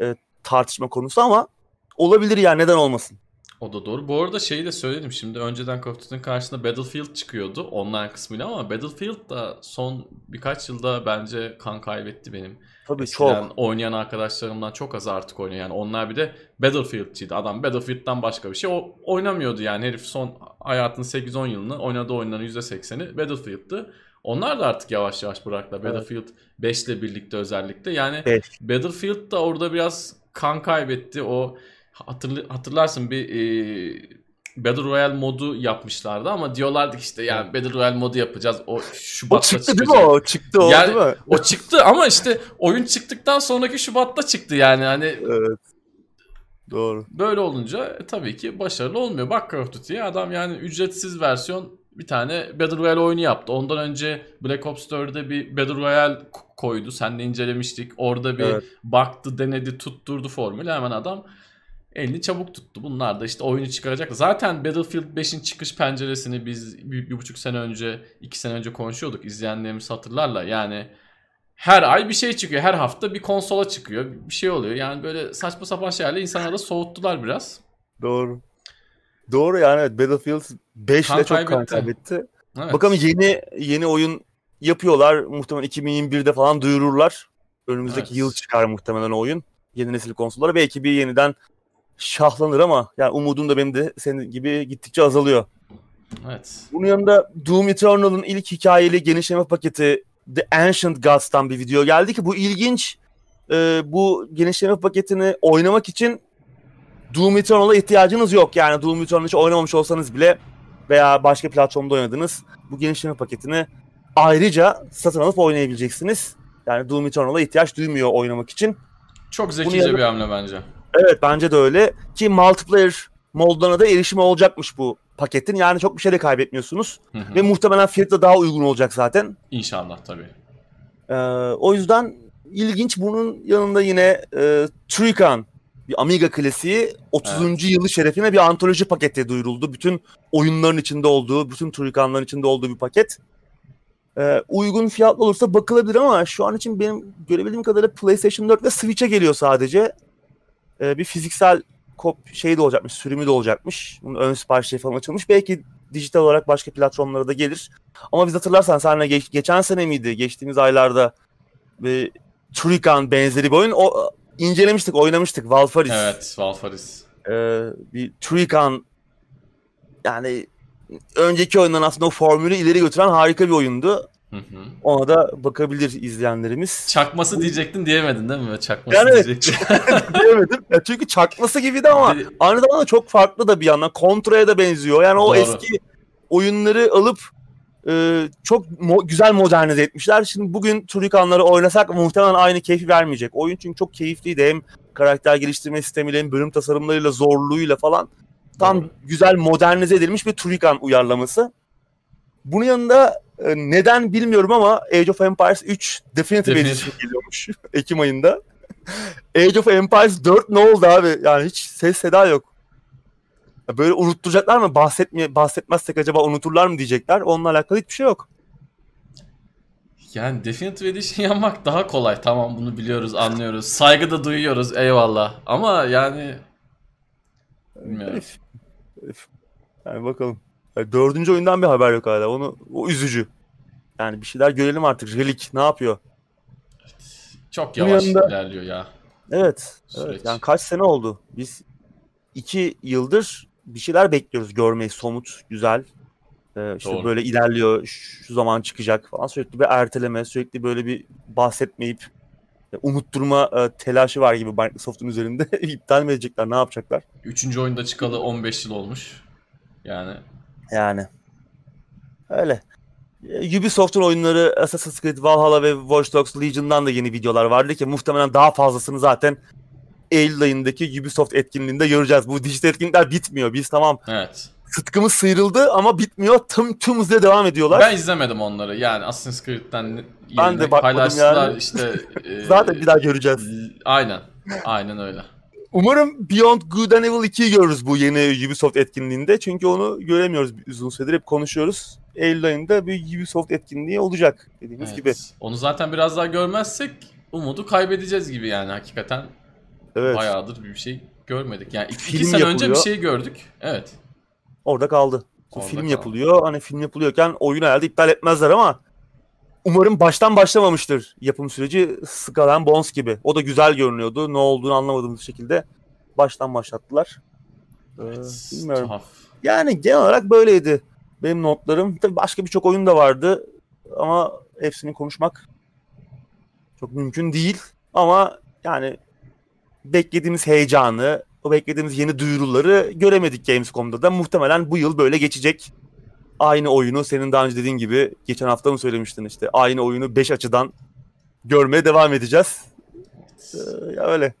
e, tartışma konusu ama olabilir yani neden olmasın. O da doğru. Bu arada şeyi de söyledim şimdi önceden Call of Duty'nin karşısında Battlefield çıkıyordu online kısmıyla ama Battlefield da son birkaç yılda bence kan kaybetti benim. Tabii Eskiden çok. oynayan arkadaşlarımdan çok az artık oynuyor. Yani onlar bir de Battlefield'ciydi. Adam Battlefield'dan başka bir şey o oynamıyordu yani. Herif son hayatının 8-10 yılını oynadığı oyunların %80'i Battlefield'tı. Onlar da artık yavaş yavaş bıraktılar. Evet. Battlefield 5 ile birlikte özellikle. Yani Beş. Battlefield da orada biraz kan kaybetti. O hatırl hatırlarsın bir e, Battle Royale modu yapmışlardı ama diyorlardı ki işte yani Battle Royale modu yapacağız. O Şubat'ta o çıktı çıkacak. değil mi o? Çıktı o yani, değil mi? O çıktı ama işte oyun çıktıktan sonraki Şubat'ta çıktı yani hani. Evet. Doğru. Böyle olunca e, tabii ki başarılı olmuyor. Bak Call of Duty'ye adam yani ücretsiz versiyon bir tane Battle Royale oyunu yaptı. Ondan önce Black Ops 4'de bir Battle Royale koydu. Sen de incelemiştik. Orada bir evet. baktı, denedi, tutturdu formülü. Hemen adam elini çabuk tuttu. Bunlar da işte oyunu çıkaracak. Zaten Battlefield 5'in çıkış penceresini biz bir, bir buçuk sene önce, iki sene önce konuşuyorduk. İzleyenlerimiz hatırlarlar. Yani her ay bir şey çıkıyor. Her hafta bir konsola çıkıyor. Bir şey oluyor. Yani böyle saçma sapan şeylerle insanları soğuttular biraz. Doğru. Doğru yani evet Battlefield 5 ile çok kan kaybetti. Evet. Bakalım yeni yeni oyun yapıyorlar. Muhtemelen 2021'de falan duyururlar. Önümüzdeki evet. yıl çıkar muhtemelen oyun. Yeni nesil konsollara. Belki bir yeniden şahlanır ama yani umudum da benim de senin gibi gittikçe azalıyor. Evet. Bunun yanında Doom Eternal'ın ilk hikayeli genişleme paketi The Ancient Gods'tan bir video geldi ki bu ilginç. Ee, bu genişleme paketini oynamak için Doom Eternal'a ihtiyacınız yok. Yani Doom Eternal hiç oynamamış olsanız bile veya başka platformda oynadınız bu genişleme paketini ayrıca satın alıp oynayabileceksiniz. Yani Doom Eternal'a ihtiyaç duymuyor oynamak için. Çok zekice bir hamle bence. Evet bence de öyle. Ki multiplayer modlarına da erişimi olacakmış bu paketin. Yani çok bir şey de kaybetmiyorsunuz. Hı hı. Ve muhtemelen fiyatı da daha uygun olacak zaten. İnşallah tabii. Ee, o yüzden ilginç bunun yanında yine e, Trican bir Amiga klasiği 30. Evet. yılı şerefine bir antoloji paketi duyuruldu. Bütün oyunların içinde olduğu, bütün Trican'ların içinde olduğu bir paket. Ee, uygun fiyatlı olursa bakılabilir ama şu an için benim görebildiğim kadarıyla PlayStation 4 ve Switch'e geliyor sadece. Ee, bir fiziksel kop şey de olacakmış, sürümü de olacakmış. Bunun ön siparişleri falan açılmış. Belki dijital olarak başka platformlara da gelir. Ama biz hatırlarsan seninle geç, geçen sene miydi? Geçtiğimiz aylarda bir Trican benzeri bir oyun. O incelemiştik, oynamıştık. Valfaris. Evet, Valfaris. Ee, bir Trican yani önceki oyundan aslında o formülü ileri götüren harika bir oyundu. Hı hı. Ona da bakabilir izleyenlerimiz. Çakması diyecektin diyemedin değil mi? Çakması yani diyecektin. diyemedim. Ya çünkü çakması gibiydi ama aynı zamanda çok farklı da bir yandan. Kontra'ya da benziyor. Yani o Doğru. eski oyunları alıp e, çok mo- güzel modernize etmişler. Şimdi bugün Turikanları oynasak muhtemelen aynı keyfi vermeyecek. Oyun çünkü çok keyifliydi. Hem karakter geliştirme sistemiyle hem bölüm tasarımlarıyla zorluğuyla falan. Tam Doğru. güzel modernize edilmiş bir Turikan uyarlaması. Bunun yanında e, neden bilmiyorum ama Age of Empires 3 Definitive Edition geliyormuş Ekim ayında. Age of Empires 4 ne oldu abi? Yani hiç ses seda yok. Böyle unutturacaklar mı? Bahsetmeye, bahsetmezsek acaba unuturlar mı diyecekler. Onunla alakalı hiçbir şey yok. Yani Definitive Edition yapmak daha kolay. Tamam bunu biliyoruz, anlıyoruz. Saygı da duyuyoruz. Eyvallah. Ama yani bilmiyorum. Yani bakalım. Yani dördüncü oyundan bir haber yok hala. Onu o üzücü. Yani bir şeyler görelim artık. Relik ne yapıyor? Çok yavaş yanında... ilerliyor ya. Evet. evet. Yani kaç sene oldu? Biz iki yıldır bir şeyler bekliyoruz görmeyi somut, güzel. Ee, işte Doğru. böyle ilerliyor, şu zaman çıkacak falan. Sürekli bir erteleme, sürekli böyle bir bahsetmeyip unutturma e, telaşı var gibi Microsoft'un üzerinde. iptal mi edecekler, ne yapacaklar? Üçüncü oyunda çıkalı 15 yıl olmuş. Yani. Yani. Öyle. E, Ubisoft'un oyunları Assassin's Creed Valhalla ve Watch Dogs Legion'dan da yeni videolar vardı ki muhtemelen daha fazlasını zaten Eylül ayındaki Ubisoft etkinliğinde göreceğiz. Bu dijital etkinlikler bitmiyor. Biz tamam evet. sıtkımız sıyrıldı ama bitmiyor. Tüm tüm hızla devam ediyorlar. Ben izlemedim onları. Yani Assassin's Creed'den ben de paylaştılar yani. işte. e, Zaten bir daha göreceğiz. Aynen. Aynen öyle. Umarım Beyond Good and Evil 2'yi görürüz bu yeni Ubisoft etkinliğinde. Çünkü onu göremiyoruz uzun süredir. Hep konuşuyoruz. Eylül ayında bir Ubisoft etkinliği olacak dediğimiz evet. gibi. Onu zaten biraz daha görmezsek umudu kaybedeceğiz gibi yani hakikaten. Evet. Bayağıdır bir şey görmedik. Yani iki, iki sene yapılıyor. önce bir şey gördük. Evet. Orada kaldı. Orada film kaldı. yapılıyor. Hani film yapılıyorken oyun herhalde iptal etmezler ama umarım baştan başlamamıştır yapım süreci Skull Bones gibi. O da güzel görünüyordu. Ne olduğunu anlamadığımız şekilde baştan başlattılar. Ee, bilmiyorum. Tuhaf. Yani genel olarak böyleydi benim notlarım. Tabii başka birçok oyun da vardı ama hepsini konuşmak çok mümkün değil. Ama yani beklediğimiz heyecanı, o beklediğimiz yeni duyuruları göremedik Gamescom'da da. Muhtemelen bu yıl böyle geçecek. Aynı oyunu senin daha önce dediğin gibi geçen hafta mı söylemiştin işte aynı oyunu 5 açıdan görmeye devam edeceğiz. Ee, ya öyle.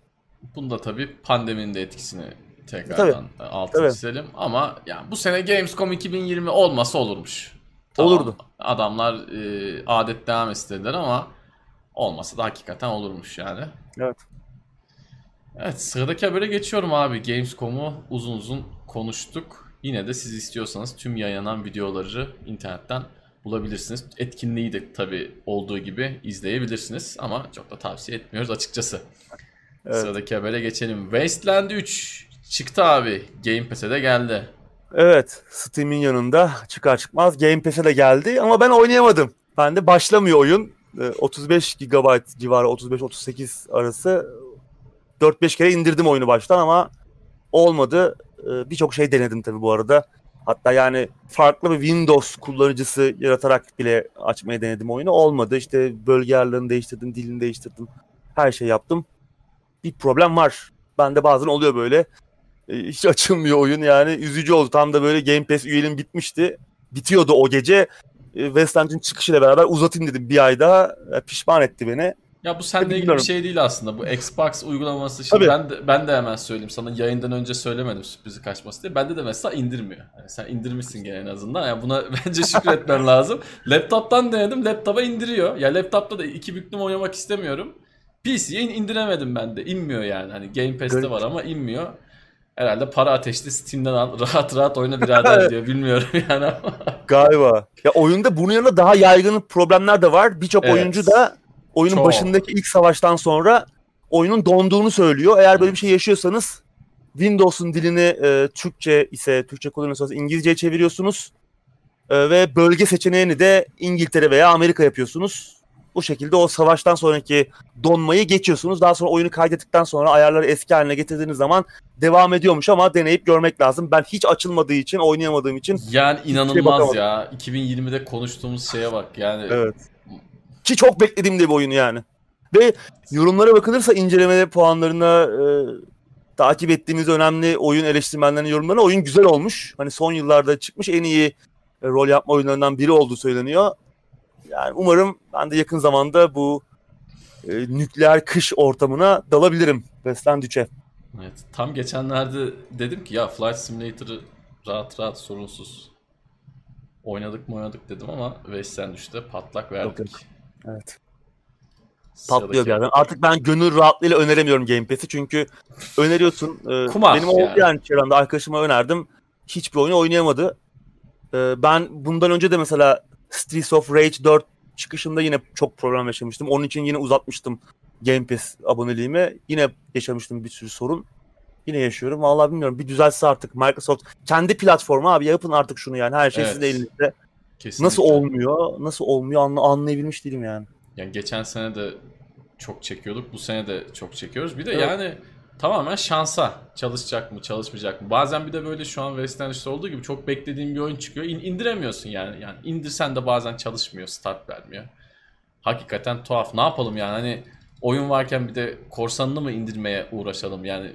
Bunda tabii pandeminin de etkisini tekrardan tabii. altı çizelim. Ama yani bu sene Gamescom 2020 olmasa olurmuş. Tamam, Olurdu. Adamlar e, adet devam istediler ama olmasa da hakikaten olurmuş yani. Evet. Evet sıradaki habere geçiyorum abi. Gamescom'u uzun uzun konuştuk. Yine de siz istiyorsanız tüm yayınlanan videoları internetten bulabilirsiniz. Etkinliği de tabi olduğu gibi izleyebilirsiniz ama çok da tavsiye etmiyoruz açıkçası. Evet. Sıradaki habere geçelim. Wasteland 3 çıktı abi. Game Pass'e de geldi. Evet Steam'in yanında çıkar çıkmaz Game Pass'e de geldi ama ben oynayamadım. Ben de başlamıyor oyun. 35 ee, GB civarı 35-38 arası 4-5 kere indirdim oyunu baştan ama olmadı. Ee, birçok şey denedim tabii bu arada. Hatta yani farklı bir Windows kullanıcısı yaratarak bile açmaya denedim oyunu. Olmadı. İşte bölge ayarlarını değiştirdim, dilini değiştirdim. Her şey yaptım. Bir problem var. Bende bazen oluyor böyle. Ee, hiç açılmıyor oyun yani. Üzücü oldu. Tam da böyle Game Pass üyeliğim bitmişti. Bitiyordu o gece. Ee, West End'in çıkışıyla beraber uzatayım dedim bir ay daha. Pişman etti beni. Ya bu seninle ilgili bir şey değil aslında. Bu Xbox uygulaması şimdi ben de, ben de hemen söyleyeyim sana yayından önce söylemedim sürprizi kaçması diye. Bende de mesela indirmiyor. Yani sen indirmişsin gene en azından. Yani buna bence şükretmen lazım. Laptop'tan denedim. Laptop'a indiriyor. Ya laptop'ta da iki büklüm oynamak istemiyorum. PC'ye indiremedim ben de. İnmiyor yani. Hani Game Pass'te var ama inmiyor. Herhalde para ateşli Steam'den al. Rahat rahat oyna birader diyor. Bilmiyorum yani Galiba. Ya oyunda bunun yanında daha yaygın problemler de var. Birçok evet. oyuncu da oyunun Çok. başındaki ilk savaştan sonra oyunun donduğunu söylüyor. Eğer böyle bir şey yaşıyorsanız Windows'un dilini e, Türkçe ise Türkçe kullanıyorsanız İngilizceye çeviriyorsunuz. E, ve bölge seçeneğini de İngiltere veya Amerika yapıyorsunuz. Bu şekilde o savaştan sonraki donmayı geçiyorsunuz. Daha sonra oyunu kaydettikten sonra ayarları eski haline getirdiğiniz zaman devam ediyormuş ama deneyip görmek lazım. Ben hiç açılmadığı için, oynayamadığım için yani inanılmaz şey ya. 2020'de konuştuğumuz şeye bak. Yani Evet. Ki çok beklediğim de bir oyun yani. Ve yorumlara bakılırsa inceleme puanlarına e, takip ettiğimiz önemli oyun eleştirmenlerinin yorumlarına oyun güzel olmuş. Hani son yıllarda çıkmış en iyi e, rol yapma oyunlarından biri olduğu söyleniyor. Yani umarım ben de yakın zamanda bu e, nükleer kış ortamına dalabilirim Westland 3'e. Evet. Tam geçenlerde dedim ki ya Flight Simulator'ı rahat rahat sorunsuz oynadık mı oynadık dedim ama Westland 3'te patlak verdik. Yok, yok. Evet. Patlıyor bir yerden. Artık ben gönül rahatlığıyla öneremiyorum Game Pass'i çünkü öneriyorsun. E, Kumar benim oldu yani. yani çevremde arkadaşıma önerdim. Hiçbir oyunu oynayamadı. E, ben bundan önce de mesela Streets of Rage 4 çıkışında yine çok problem yaşamıştım. Onun için yine uzatmıştım Game Pass aboneliğimi. Yine yaşamıştım bir sürü sorun. Yine yaşıyorum. Vallahi bilmiyorum. Bir düzelse artık Microsoft kendi platformu abi yapın artık şunu yani. Her şey evet. sizin elinizde. Kesinlikle. Nasıl olmuyor? Nasıl olmuyor anla, anlayabilmiş değilim yani. Yani geçen sene de çok çekiyorduk. Bu sene de çok çekiyoruz. Bir de evet. yani tamamen şansa çalışacak mı çalışmayacak mı. Bazen bir de böyle şu an West End'de olduğu gibi çok beklediğin bir oyun çıkıyor. İn, indiremiyorsun yani. Yani indirsen de bazen çalışmıyor, start vermiyor. Hakikaten tuhaf. Ne yapalım yani hani oyun varken bir de korsanını mı indirmeye uğraşalım yani.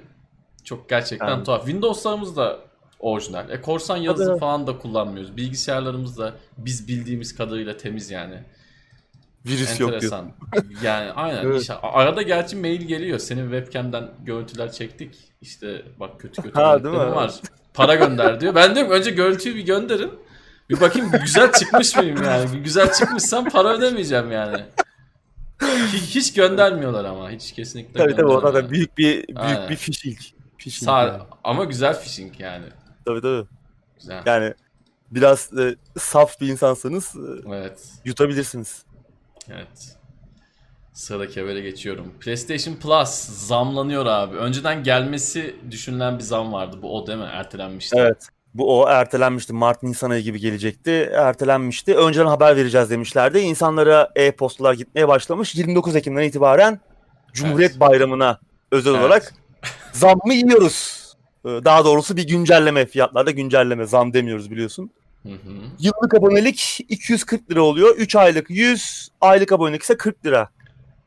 Çok gerçekten yani. tuhaf. Windows'larımız da orijinal. E korsan Tabii. falan da kullanmıyoruz. Bilgisayarlarımız da biz bildiğimiz kadarıyla temiz yani. Virüs yok diyorsun. yani aynen. evet. işte, arada gerçi mail geliyor. Senin webcam'den görüntüler çektik. İşte bak kötü kötü ha, değil mi? var. Para gönder diyor. Ben diyorum önce görüntüyü bir gönderin. Bir bakayım güzel çıkmış mıyım yani. Güzel çıkmışsam para ödemeyeceğim yani. Hiç, hiç göndermiyorlar ama hiç kesinlikle Tabii tabii orada da büyük bir büyük Aynen. bir phishing. phishing Sağ, yani. Ama güzel phishing yani. Tabii tabii. Güzel. Yani biraz e, saf bir insansanız e, evet. yutabilirsiniz. Evet. Sıradaki habere geçiyorum. PlayStation Plus zamlanıyor abi. Önceden gelmesi düşünülen bir zam vardı. Bu o değil mi? Ertelenmişti. Evet. Bu o ertelenmişti. Mart Nisan ayı gibi gelecekti. Ertelenmişti. Önceden haber vereceğiz demişlerdi. İnsanlara e-postalar gitmeye başlamış. 29 Ekim'den itibaren Cumhuriyet evet. Bayramı'na özel evet. olarak zam mı yiyoruz? Ee, daha doğrusu bir güncelleme fiyatlarda güncelleme zam demiyoruz biliyorsun. Hı hı. Yıllık abonelik 240 lira oluyor. 3 aylık 100, aylık abonelik ise 40 lira.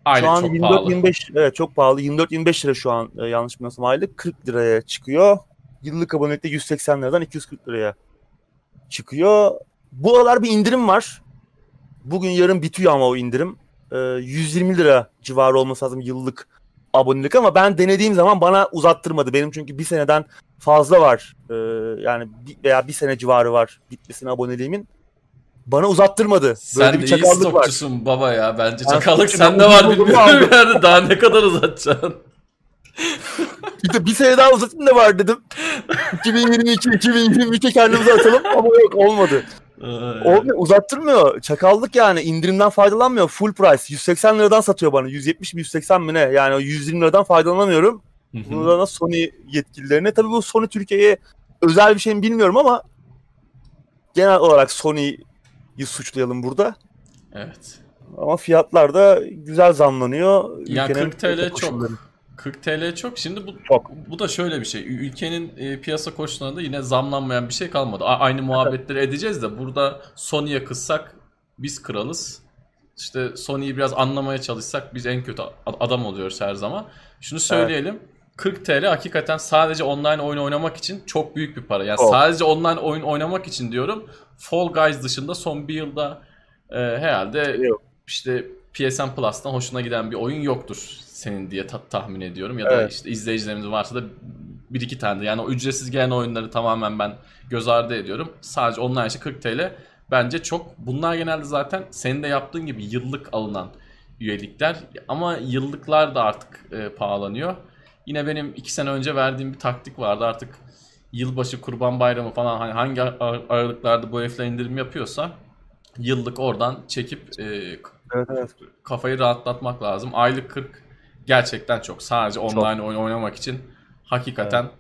Aylık şu an 24 25 evet çok pahalı. 24 25 lira şu an e, yanlış bilmiyorsam aylık 40 liraya çıkıyor. Yıllık abonelikte 180 liradan 240 liraya çıkıyor. Bu aralar bir indirim var. Bugün yarın bitiyor ama o indirim. E, 120 lira civarı olması lazım yıllık abonelik ama ben denediğim zaman bana uzattırmadı. Benim çünkü bir seneden fazla var. Ee, yani bir, veya bir sene civarı var bitmesine aboneliğimin. Bana uzattırmadı. Böyle Sen bir iyi stokçusun var. baba ya. Bence ben çakallık sende var bilmiyorum yani. Daha ne kadar uzatacaksın? İşte bir sene daha uzatayım da var dedim. 2022 2023'e kendimizi atalım ama yok olmadı. Olmuyor, uzattırmıyor. Çakallık yani indirimden faydalanmıyor. Full price. 180 liradan satıyor bana. 170 mi 180 mi ne? Yani o 120 liradan faydalanamıyorum. Burada da Sony yetkililerine. Tabii bu Sony Türkiye'ye özel bir şey mi bilmiyorum ama genel olarak Sony'yi suçlayalım burada. Evet. Ama fiyatlar da güzel zamlanıyor. Ya 40 TL çok. 40 TL çok. Şimdi bu çok. bu da şöyle bir şey. Ülkenin e, piyasa koşullarında yine zamlanmayan bir şey kalmadı. A- aynı muhabbetleri edeceğiz de burada Sony'ye kızsak biz kralız. İşte Sony'yi biraz anlamaya çalışsak biz en kötü adam oluyoruz her zaman. Şunu söyleyelim. Evet. 40 TL hakikaten sadece online oyun oynamak için çok büyük bir para. Yani oh. sadece online oyun oynamak için diyorum. Fall Guys dışında son bir yılda e, herhalde Yok. işte PSN Plus'tan hoşuna giden bir oyun yoktur senin diye ta- tahmin ediyorum. Ya da evet. işte izleyicilerimiz varsa da bir iki tane de. Yani o ücretsiz gelen oyunları tamamen ben göz ardı ediyorum. Sadece online şey 40 TL bence çok. Bunlar genelde zaten senin de yaptığın gibi yıllık alınan üyelikler. Ama yıllıklar da artık e, pahalanıyor. Yine benim iki sene önce verdiğim bir taktik vardı artık yılbaşı, kurban bayramı falan hani hangi aralıklarda bu herifler indirim yapıyorsa yıllık oradan çekip e, evet, evet. kafayı rahatlatmak lazım. Aylık 40 gerçekten çok. Sadece online çok. oyun oynamak için hakikaten evet.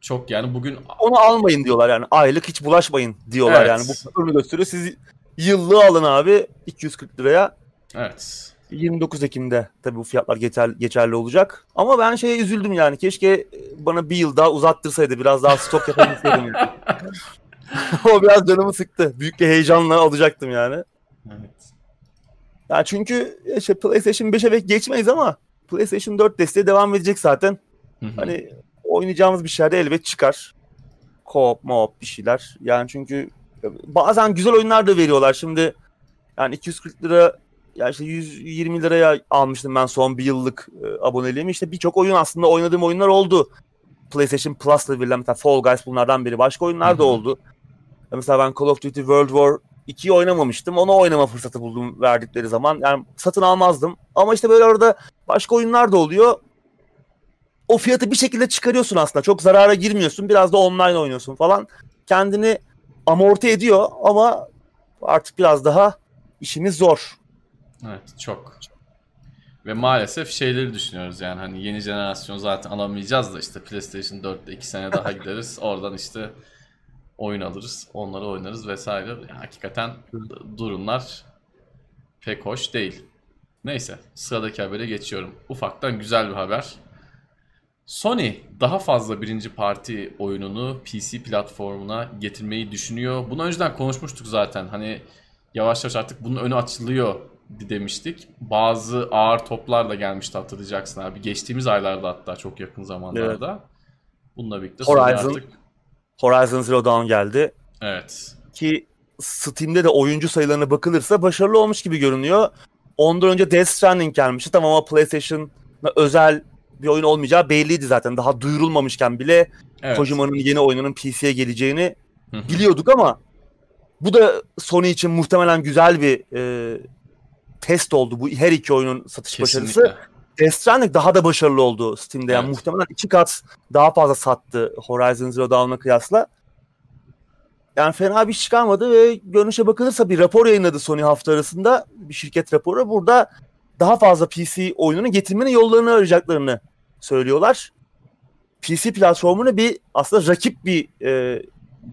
çok yani bugün onu almayın diyorlar yani aylık hiç bulaşmayın diyorlar evet. yani bu fırını gösteriyor. Siz yıllığı alın abi 240 liraya. Evet. 29 Ekim'de tabii bu fiyatlar geçer, geçerli olacak. Ama ben şeye üzüldüm yani. Keşke bana bir yıl daha uzattırsaydı. Biraz daha stok yapabilseydim. o biraz canımı sıktı. Büyük bir heyecanla alacaktım yani. Evet. Yani çünkü işte PlayStation 5'e geçmeyiz ama PlayStation 4 desteği devam edecek zaten. Hani oynayacağımız bir şeyler elbet çıkar. Co-op, mo bir şeyler. Yani çünkü bazen güzel oyunlar da veriyorlar. Şimdi yani 240 lira ya işte 120 liraya almıştım ben son bir yıllık e, aboneliğimi. İşte birçok oyun aslında oynadığım oyunlar oldu. PlayStation Plus'la verilen mesela Fall Guys bunlardan biri. Başka oyunlar da oldu. Mesela ben Call of Duty World War 2'yi oynamamıştım. Onu oynama fırsatı buldum verdikleri zaman. Yani satın almazdım. Ama işte böyle orada başka oyunlar da oluyor. O fiyatı bir şekilde çıkarıyorsun aslında. Çok zarara girmiyorsun. Biraz da online oynuyorsun falan. Kendini amorti ediyor ama artık biraz daha işimiz zor. Evet çok. Ve maalesef şeyleri düşünüyoruz yani hani yeni jenerasyon zaten alamayacağız da işte PlayStation 4'te 2 sene daha gideriz. Oradan işte oyun alırız, onları oynarız vesaire. Yani hakikaten durumlar pek hoş değil. Neyse sıradaki habere geçiyorum. Ufaktan güzel bir haber. Sony daha fazla birinci parti oyununu PC platformuna getirmeyi düşünüyor. Bunu önceden konuşmuştuk zaten. Hani yavaş yavaş artık bunun önü açılıyor demiştik. Bazı ağır toplar da gelmişti hatırlayacaksın abi. Geçtiğimiz aylarda hatta çok yakın zamanlarda. Evet. Bununla birlikte Horizon, artık... Horizon Zero Dawn geldi. Evet. Ki Steam'de de oyuncu sayılarına bakılırsa başarılı olmuş gibi görünüyor. Ondan önce Death Stranding gelmişti. Tamam ama PlayStation'a özel bir oyun olmayacağı belliydi zaten. Daha duyurulmamışken bile evet. Kojima'nın yeni oyununun PC'ye geleceğini biliyorduk ama bu da Sony için muhtemelen güzel bir e, test oldu bu her iki oyunun satış Kesinlikle. başarısı. Death Stranding daha da başarılı oldu Steam'de. Yani evet. muhtemelen iki kat daha fazla sattı Horizon Zero Dawn'a kıyasla. Yani fena bir iş çıkarmadı ve görünüşe bakılırsa bir rapor yayınladı Sony hafta arasında. Bir şirket raporu. Burada daha fazla PC oyununu getirmenin yollarını arayacaklarını söylüyorlar. PC platformunu bir aslında rakip bir e,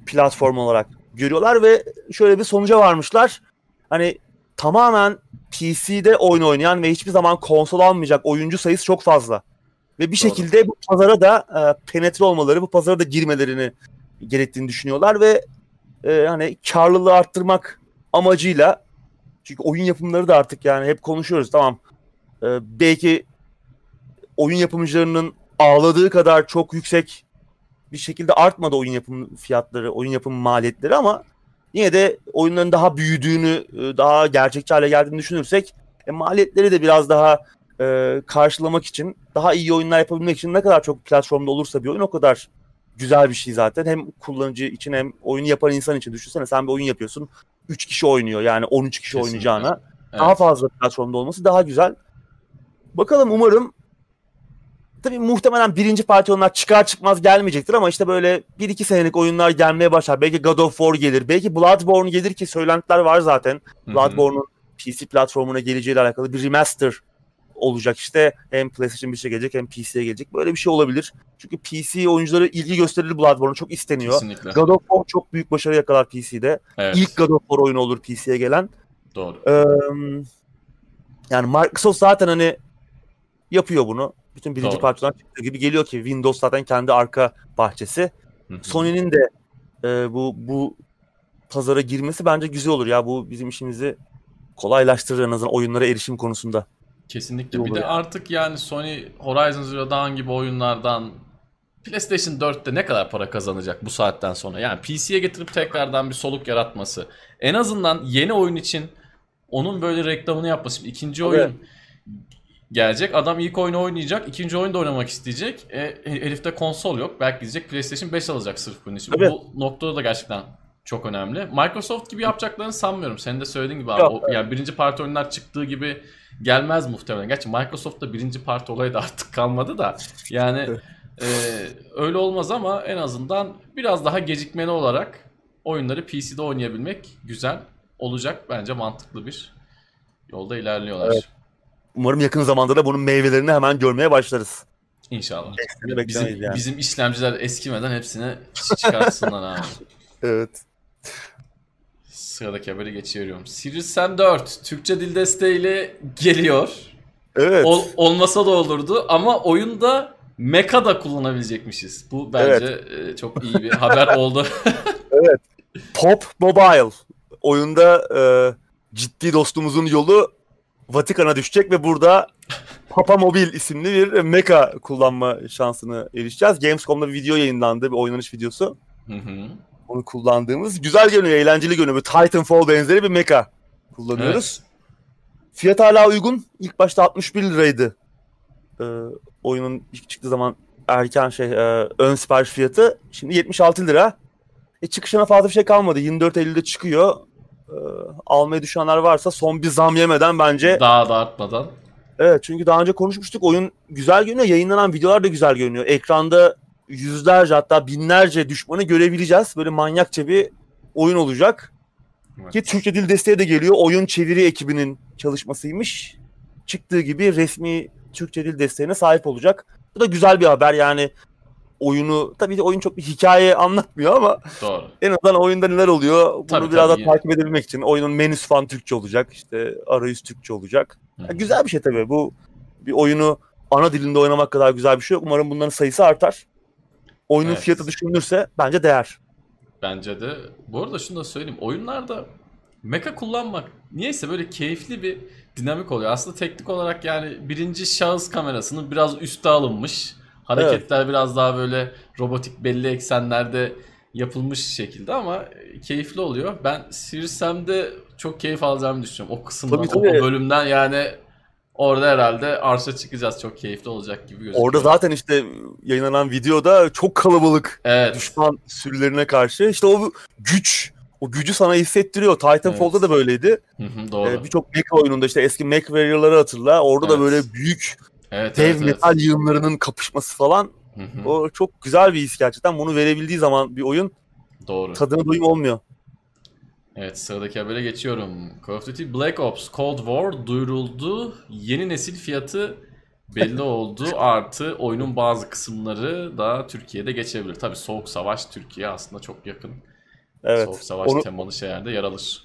platform olarak görüyorlar ve şöyle bir sonuca varmışlar. Hani tamamen PC'de oyun oynayan ve hiçbir zaman konsol almayacak oyuncu sayısı çok fazla. Ve bir Doğru. şekilde bu pazara da e, penetre olmaları, bu pazara da girmelerini gerektiğini düşünüyorlar ve e, hani karlılığı arttırmak amacıyla çünkü oyun yapımları da artık yani hep konuşuyoruz tamam. E, belki oyun yapımcılarının ağladığı kadar çok yüksek bir şekilde artmadı oyun yapım fiyatları, oyun yapım maliyetleri ama yine de oyunların daha büyüdüğünü, e, daha gerçekçi hale geldiğini düşünürsek e, maliyetleri de biraz daha e, karşılamak için, daha iyi oyunlar yapabilmek için ne kadar çok platformda olursa bir oyun o kadar güzel bir şey zaten. Hem kullanıcı için hem oyunu yapan insan için. Düşünsene sen bir oyun yapıyorsun. 3 kişi oynuyor yani 13 kişi Kesinlikle. oynayacağına. Evet. Daha fazla platformda olması daha güzel. Bakalım umarım Tabii muhtemelen birinci parti oyunlar çıkar çıkmaz gelmeyecektir ama işte böyle bir iki senelik oyunlar gelmeye başlar. Belki God of War gelir. Belki Bloodborne gelir ki söylentiler var zaten. Bloodborne'un PC platformuna geleceğiyle alakalı bir remaster olacak işte. Hem PlayStation 5'e gelecek hem PC'ye gelecek. Böyle bir şey olabilir. Çünkü PC oyuncuları ilgi gösterir Bloodborne çok isteniyor. Kesinlikle. God of War çok büyük başarı yakalar PC'de. Evet. İlk God of War oyunu olur PC'ye gelen. Doğru. Ee, yani Microsoft zaten hani yapıyor bunu. Bütün birinci Doğru. parçadan çıktığı gibi geliyor ki Windows zaten kendi arka bahçesi. Sony'nin de e, bu bu pazara girmesi bence güzel olur ya. Bu bizim işimizi kolaylaştırır en azından oyunlara erişim konusunda. Kesinlikle. Bir de artık yani Sony Horizon Zero Dawn gibi oyunlardan PlayStation 4'te ne kadar para kazanacak bu saatten sonra? Yani PC'ye getirip tekrardan bir soluk yaratması. En azından yeni oyun için onun böyle reklamını yapması. Şimdi ikinci oyun evet. Gelecek. Adam ilk oyunu oynayacak. ikinci oyunda oynamak isteyecek. E, herifte konsol yok. Belki gidecek PlayStation 5 alacak sırf bunun için. Evet. Bu noktada da gerçekten çok önemli. Microsoft gibi yapacaklarını sanmıyorum. Senin de söylediğin gibi abi. Yok, o, evet. Yani birinci parti oyunlar çıktığı gibi gelmez muhtemelen. Gerçi Microsoft'ta birinci parti olayı da artık kalmadı da. Yani e, öyle olmaz ama en azından biraz daha gecikmeli olarak oyunları PC'de oynayabilmek güzel olacak. Bence mantıklı bir yolda ilerliyorlar. Evet. Umarım yakın zamanda da bunun meyvelerini hemen görmeye başlarız. İnşallah. Bizim, yani. bizim işlemciler eskimeden hepsini çıkartsınlar abi. evet. Sıradaki haberi geçiyorum. Sirius Sam 4 Türkçe dil desteğiyle geliyor. Evet. Ol, olmasa da olurdu ama oyunda Mecha da kullanabilecekmişiz. Bu bence evet. E, çok iyi bir haber oldu. evet. Pop Mobile oyunda e, ciddi dostumuzun yolu Vatikan'a düşecek ve burada Papa Mobil isimli bir Mecha kullanma şansını erişeceğiz. Gamescom'da bir video yayınlandı, bir oynanış videosu. Hı hı onu kullandığımız. Güzel görünüyor, eğlenceli görünüyor. Bir Titanfall benzeri bir mecha kullanıyoruz. Evet. Fiyat hala uygun. İlk başta 61 liraydı. Ee, oyunun ilk çıktığı zaman erken şey e, ön sipariş fiyatı. Şimdi 76 lira. E, çıkışına fazla bir şey kalmadı. 24 Eylül'de çıkıyor. Almayı düşünenler varsa son bir zam yemeden bence. Daha da artmadan. Evet çünkü daha önce konuşmuştuk. Oyun güzel görünüyor. Yayınlanan videolar da güzel görünüyor. Ekranda yüzlerce hatta binlerce düşmanı görebileceğiz. Böyle manyakça bir oyun olacak. Evet. Ki Türkçe dil desteği de geliyor. Oyun çeviri ekibinin çalışmasıymış. Çıktığı gibi resmi Türkçe dil desteğine sahip olacak. Bu da güzel bir haber yani oyunu tabii de oyun çok bir hikaye anlatmıyor ama Doğru. en azından oyunda neler oluyor bunu tabii, biraz tabii, da takip edebilmek için oyunun menüsü falan Türkçe olacak işte arayüz Türkçe olacak. Yani güzel bir şey tabii bu bir oyunu ana dilinde oynamak kadar güzel bir şey yok. Umarım bunların sayısı artar. Oyunun evet. fiyatı düşünülürse bence değer. Bence de. Bu arada şunu da söyleyeyim. Oyunlarda mecha kullanmak niyeyse böyle keyifli bir dinamik oluyor. Aslında teknik olarak yani birinci şahıs kamerasının biraz üste alınmış. Hareketler evet. biraz daha böyle robotik belli eksenlerde yapılmış şekilde ama keyifli oluyor. Ben Serious çok keyif alacağımı düşünüyorum. O kısımdan, tabii, tabii. o bölümden yani Orada herhalde arşa çıkacağız. Çok keyifli olacak gibi gözüküyor. Orada zaten işte yayınlanan videoda çok kalabalık evet. düşman sürülerine karşı. işte o güç, o gücü sana hissettiriyor. Titanfall'da evet. da böyleydi. Hı hı, doğru. Ee, Birçok Mac oyununda işte eski Mac Warrior'ları hatırla. Orada evet. da böyle büyük evet, dev evet, metal evet. yığınlarının kapışması falan. Hı hı. O çok güzel bir his gerçekten. Bunu verebildiği zaman bir oyun Doğru. tadına doyum olmuyor. Evet sıradaki habere geçiyorum. Call of Duty Black Ops Cold War duyuruldu. Yeni nesil fiyatı belli oldu. Artı oyunun bazı kısımları da Türkiye'de geçebilir. Tabi Soğuk Savaş Türkiye aslında çok yakın. Evet. Soğuk Savaş Onu... temalı şeylerde yer alır.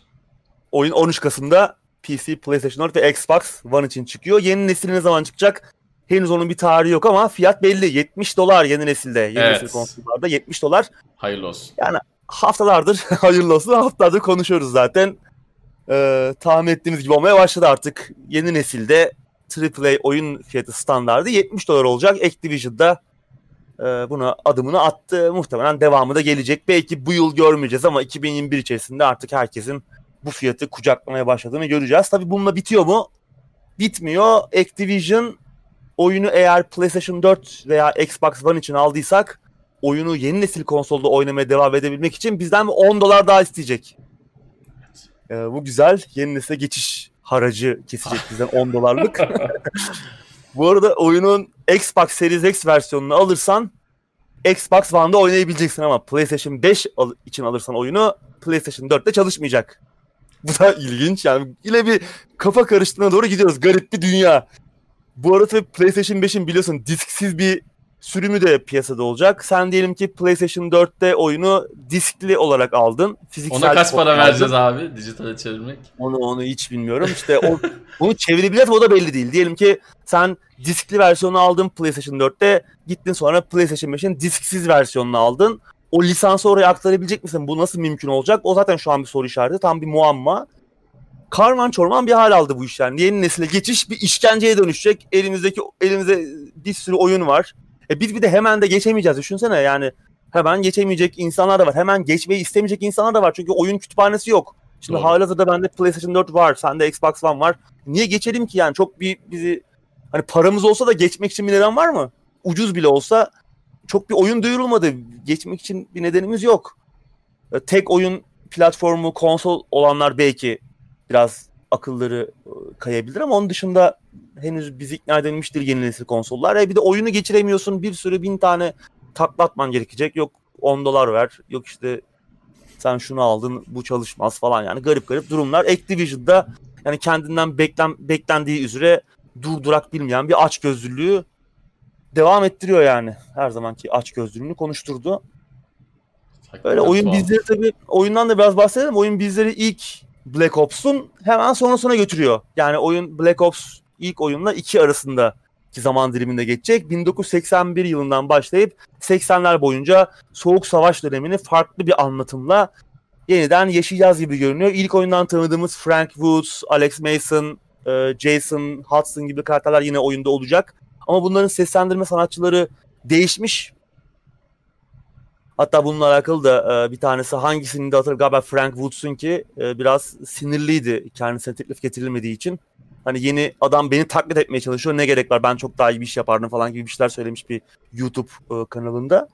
Oyun 13 Kasım'da PC, PlayStation 4 ve Xbox One için çıkıyor. Yeni nesil ne zaman çıkacak? Henüz onun bir tarihi yok ama fiyat belli. 70 dolar yeni nesilde. Yeni evet. nesil konsollarda 70 dolar. Hayırlı olsun. Yani haftalardır hayırlı olsun haftalardır konuşuyoruz zaten. Ee, tahmin ettiğimiz gibi olmaya başladı artık. Yeni nesilde AAA oyun fiyatı standardı 70 dolar olacak. Activision'da e, buna adımını attı. Muhtemelen devamı da gelecek. Belki bu yıl görmeyeceğiz ama 2021 içerisinde artık herkesin bu fiyatı kucaklamaya başladığını göreceğiz. Tabii bununla bitiyor mu? Bitmiyor. Activision oyunu eğer PlayStation 4 veya Xbox One için aldıysak oyunu yeni nesil konsolda oynamaya devam edebilmek için bizden 10 dolar daha isteyecek. Ee, bu güzel. Yeni nesile geçiş haracı kesecek bizden 10 dolarlık. bu arada oyunun Xbox Series X versiyonunu alırsan Xbox One'da oynayabileceksin ama PlayStation 5 al- için alırsan oyunu PlayStation 4'te çalışmayacak. Bu da ilginç yani yine bir kafa karıştığına doğru gidiyoruz. Garip bir dünya. Bu arada PlayStation 5'in biliyorsun disksiz bir sürümü de piyasada olacak. Sen diyelim ki PlayStation 4'te oyunu diskli olarak aldın. Fiziksel Ona kaç para vereceğiz abi dijitale çevirmek? Onu onu hiç bilmiyorum. İşte o, bunu çevirebiliriz o da belli değil. Diyelim ki sen diskli versiyonu aldın PlayStation 4'te. Gittin sonra PlayStation 5'in disksiz versiyonunu aldın. O lisansı oraya aktarabilecek misin? Bu nasıl mümkün olacak? O zaten şu an bir soru işareti. Tam bir muamma. Karman çorman bir hal aldı bu iş yani. Yeni nesile geçiş bir işkenceye dönüşecek. Elimizdeki elimizde bir sürü oyun var. E biz bir de hemen de geçemeyeceğiz. Düşünsene yani hemen geçemeyecek insanlar da var. Hemen geçmeyi istemeyecek insanlar da var. Çünkü oyun kütüphanesi yok. Şimdi Doğru. halihazırda bende PlayStation 4 var. Sende Xbox One var. Niye geçelim ki yani? Çok bir bizi hani paramız olsa da geçmek için bir neden var mı? Ucuz bile olsa çok bir oyun duyurulmadı. Geçmek için bir nedenimiz yok. E, tek oyun platformu konsol olanlar belki biraz akılları e, kayabilir ama onun dışında henüz biz ikna edilmiştir yeni nesil konsollar. E bir de oyunu geçiremiyorsun bir sürü bin tane taklatman gerekecek. Yok 10 dolar ver. Yok işte sen şunu aldın bu çalışmaz falan yani garip garip durumlar. Activision'da yani kendinden beklen, beklendiği üzere durdurak bilmeyen bir aç gözlülüğü devam ettiriyor yani. Her zamanki aç gözlülüğünü konuşturdu. Böyle oyun bizleri tabii oyundan da biraz bahsedelim. Oyun bizleri ilk Black Ops'un hemen sonrasına götürüyor. Yani oyun Black Ops ilk oyunla iki arasında ki zaman diliminde geçecek. 1981 yılından başlayıp 80'ler boyunca Soğuk Savaş dönemini farklı bir anlatımla yeniden yaşayacağız gibi görünüyor. İlk oyundan tanıdığımız Frank Woods, Alex Mason, e, Jason Hudson gibi karakterler yine oyunda olacak. Ama bunların seslendirme sanatçıları değişmiş. Hatta bununla alakalı da e, bir tanesi hangisini de hatırlıyorum galiba Frank Woods'un ki e, biraz sinirliydi kendisine teklif getirilmediği için. Hani yeni adam beni taklit etmeye çalışıyor ne gerek var ben çok daha iyi bir iş yapardım falan gibi bir şeyler söylemiş bir YouTube e, kanalında.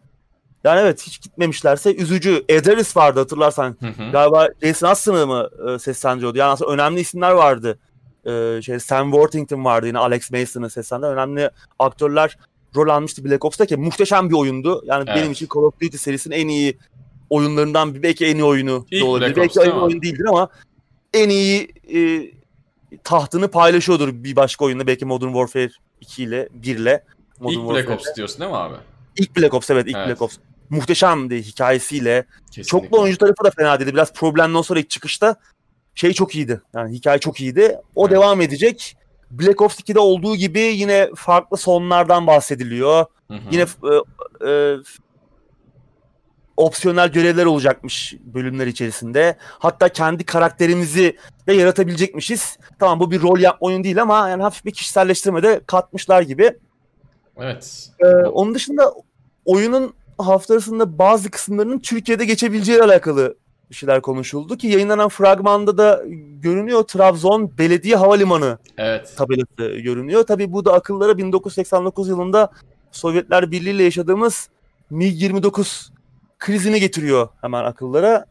Yani evet hiç gitmemişlerse üzücü. Edaris vardı hatırlarsan. Hı hı. Galiba Jason Aston'ı mı e, seslendiriyordu? Yani aslında önemli isimler vardı. E, şey Sam Worthington vardı yine Alex Mason'ı seslendiren önemli aktörler rol almıştı Black Ops'ta ki muhteşem bir oyundu. Yani evet. benim için Call of Duty serisinin en iyi oyunlarından bir belki en iyi oyunu İlk da olabilir. belki en iyi oyun değildir ama en iyi e, tahtını paylaşıyordur bir başka oyunda belki Modern Warfare 2 ile 1 ile. Modern ilk Black Ops diyorsun değil mi abi? İlk Black Ops evet ilk evet. Black Ops. Muhteşemdi hikayesiyle. Kesinlikle. Çoklu oyuncu tarafı da fena değildi. Biraz problemden sonra ilk çıkışta şey çok iyiydi. Yani hikaye çok iyiydi. O evet. devam edecek. Black Ops 2'de olduğu gibi yine farklı sonlardan bahsediliyor. Hı hı. Yine e, e, opsiyonel görevler olacakmış bölümler içerisinde. Hatta kendi karakterimizi de yaratabilecekmişiz. Tamam bu bir rol yapma oyun değil ama yani hafif bir kişiselleştirme de katmışlar gibi. Evet. Ee, onun dışında oyunun haftasında bazı kısımlarının Türkiye'de geçebileceği alakalı bir şeyler konuşuldu ki yayınlanan fragmanda da görünüyor Trabzon Belediye Havalimanı evet. tabelası görünüyor. Tabii bu da akıllara 1989 yılında Sovyetler Birliği ile yaşadığımız MiG-29 krizini getiriyor hemen akıllara.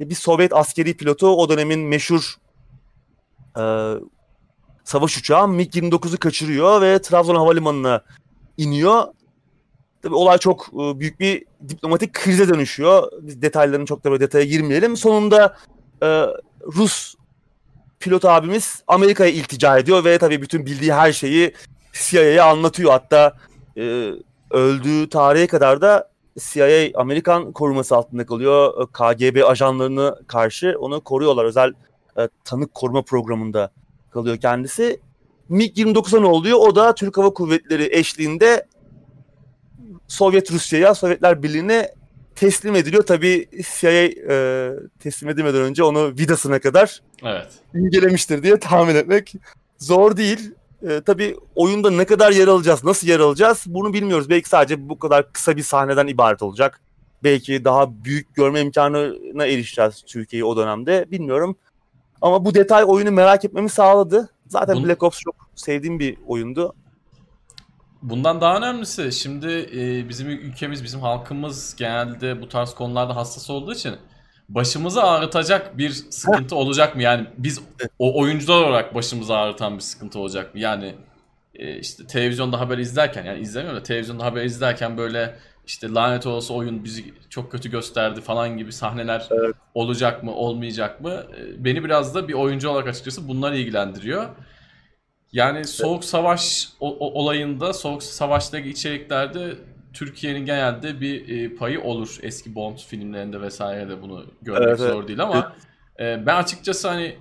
Bir Sovyet askeri pilotu o dönemin meşhur e, savaş uçağı MiG-29'u kaçırıyor ve Trabzon Havalimanı'na iniyor. Tabii olay çok e, büyük bir diplomatik krize dönüşüyor. Biz detaylarını çok da böyle detaya girmeyelim. Sonunda e, Rus pilot abimiz Amerika'ya iltica ediyor ve tabii bütün bildiği her şeyi CIA'ya anlatıyor. Hatta e, öldüğü tarihe kadar da CIA Amerikan koruması altında kalıyor. KGB ajanlarını karşı onu koruyorlar. Özel e, tanık koruma programında kalıyor kendisi. MiG-29'a ne oluyor? O da Türk Hava Kuvvetleri eşliğinde Sovyet Rusya'ya, Sovyetler Birliği'ne teslim ediliyor. Tabii CIA e, teslim edilmeden önce onu vidasına kadar evet. incelemiştir diye tahmin etmek zor değil. E, tabii oyunda ne kadar yer alacağız, nasıl yer alacağız bunu bilmiyoruz. Belki sadece bu kadar kısa bir sahneden ibaret olacak. Belki daha büyük görme imkanına erişeceğiz Türkiye'yi o dönemde bilmiyorum. Ama bu detay oyunu merak etmemi sağladı. Zaten Bunu... Black Ops çok sevdiğim bir oyundu. Bundan daha önemlisi şimdi e, bizim ülkemiz, bizim halkımız genelde bu tarz konularda hassas olduğu için başımızı ağrıtacak bir sıkıntı olacak mı? Yani biz o oyuncular olarak başımızı ağrıtan bir sıkıntı olacak mı? Yani e, işte televizyonda haber izlerken yani izlemiyorum da televizyonda haber izlerken böyle işte lanet olası oyun bizi çok kötü gösterdi falan gibi sahneler evet. olacak mı olmayacak mı? E, beni biraz da bir oyuncu olarak açıkçası bunlar ilgilendiriyor. Yani Soğuk Savaş olayında, Soğuk Savaş'taki içeriklerde Türkiye'nin genelde bir e, payı olur. Eski Bond filmlerinde vesairede bunu görmek evet, zor evet. değil ama e, ben açıkçası hani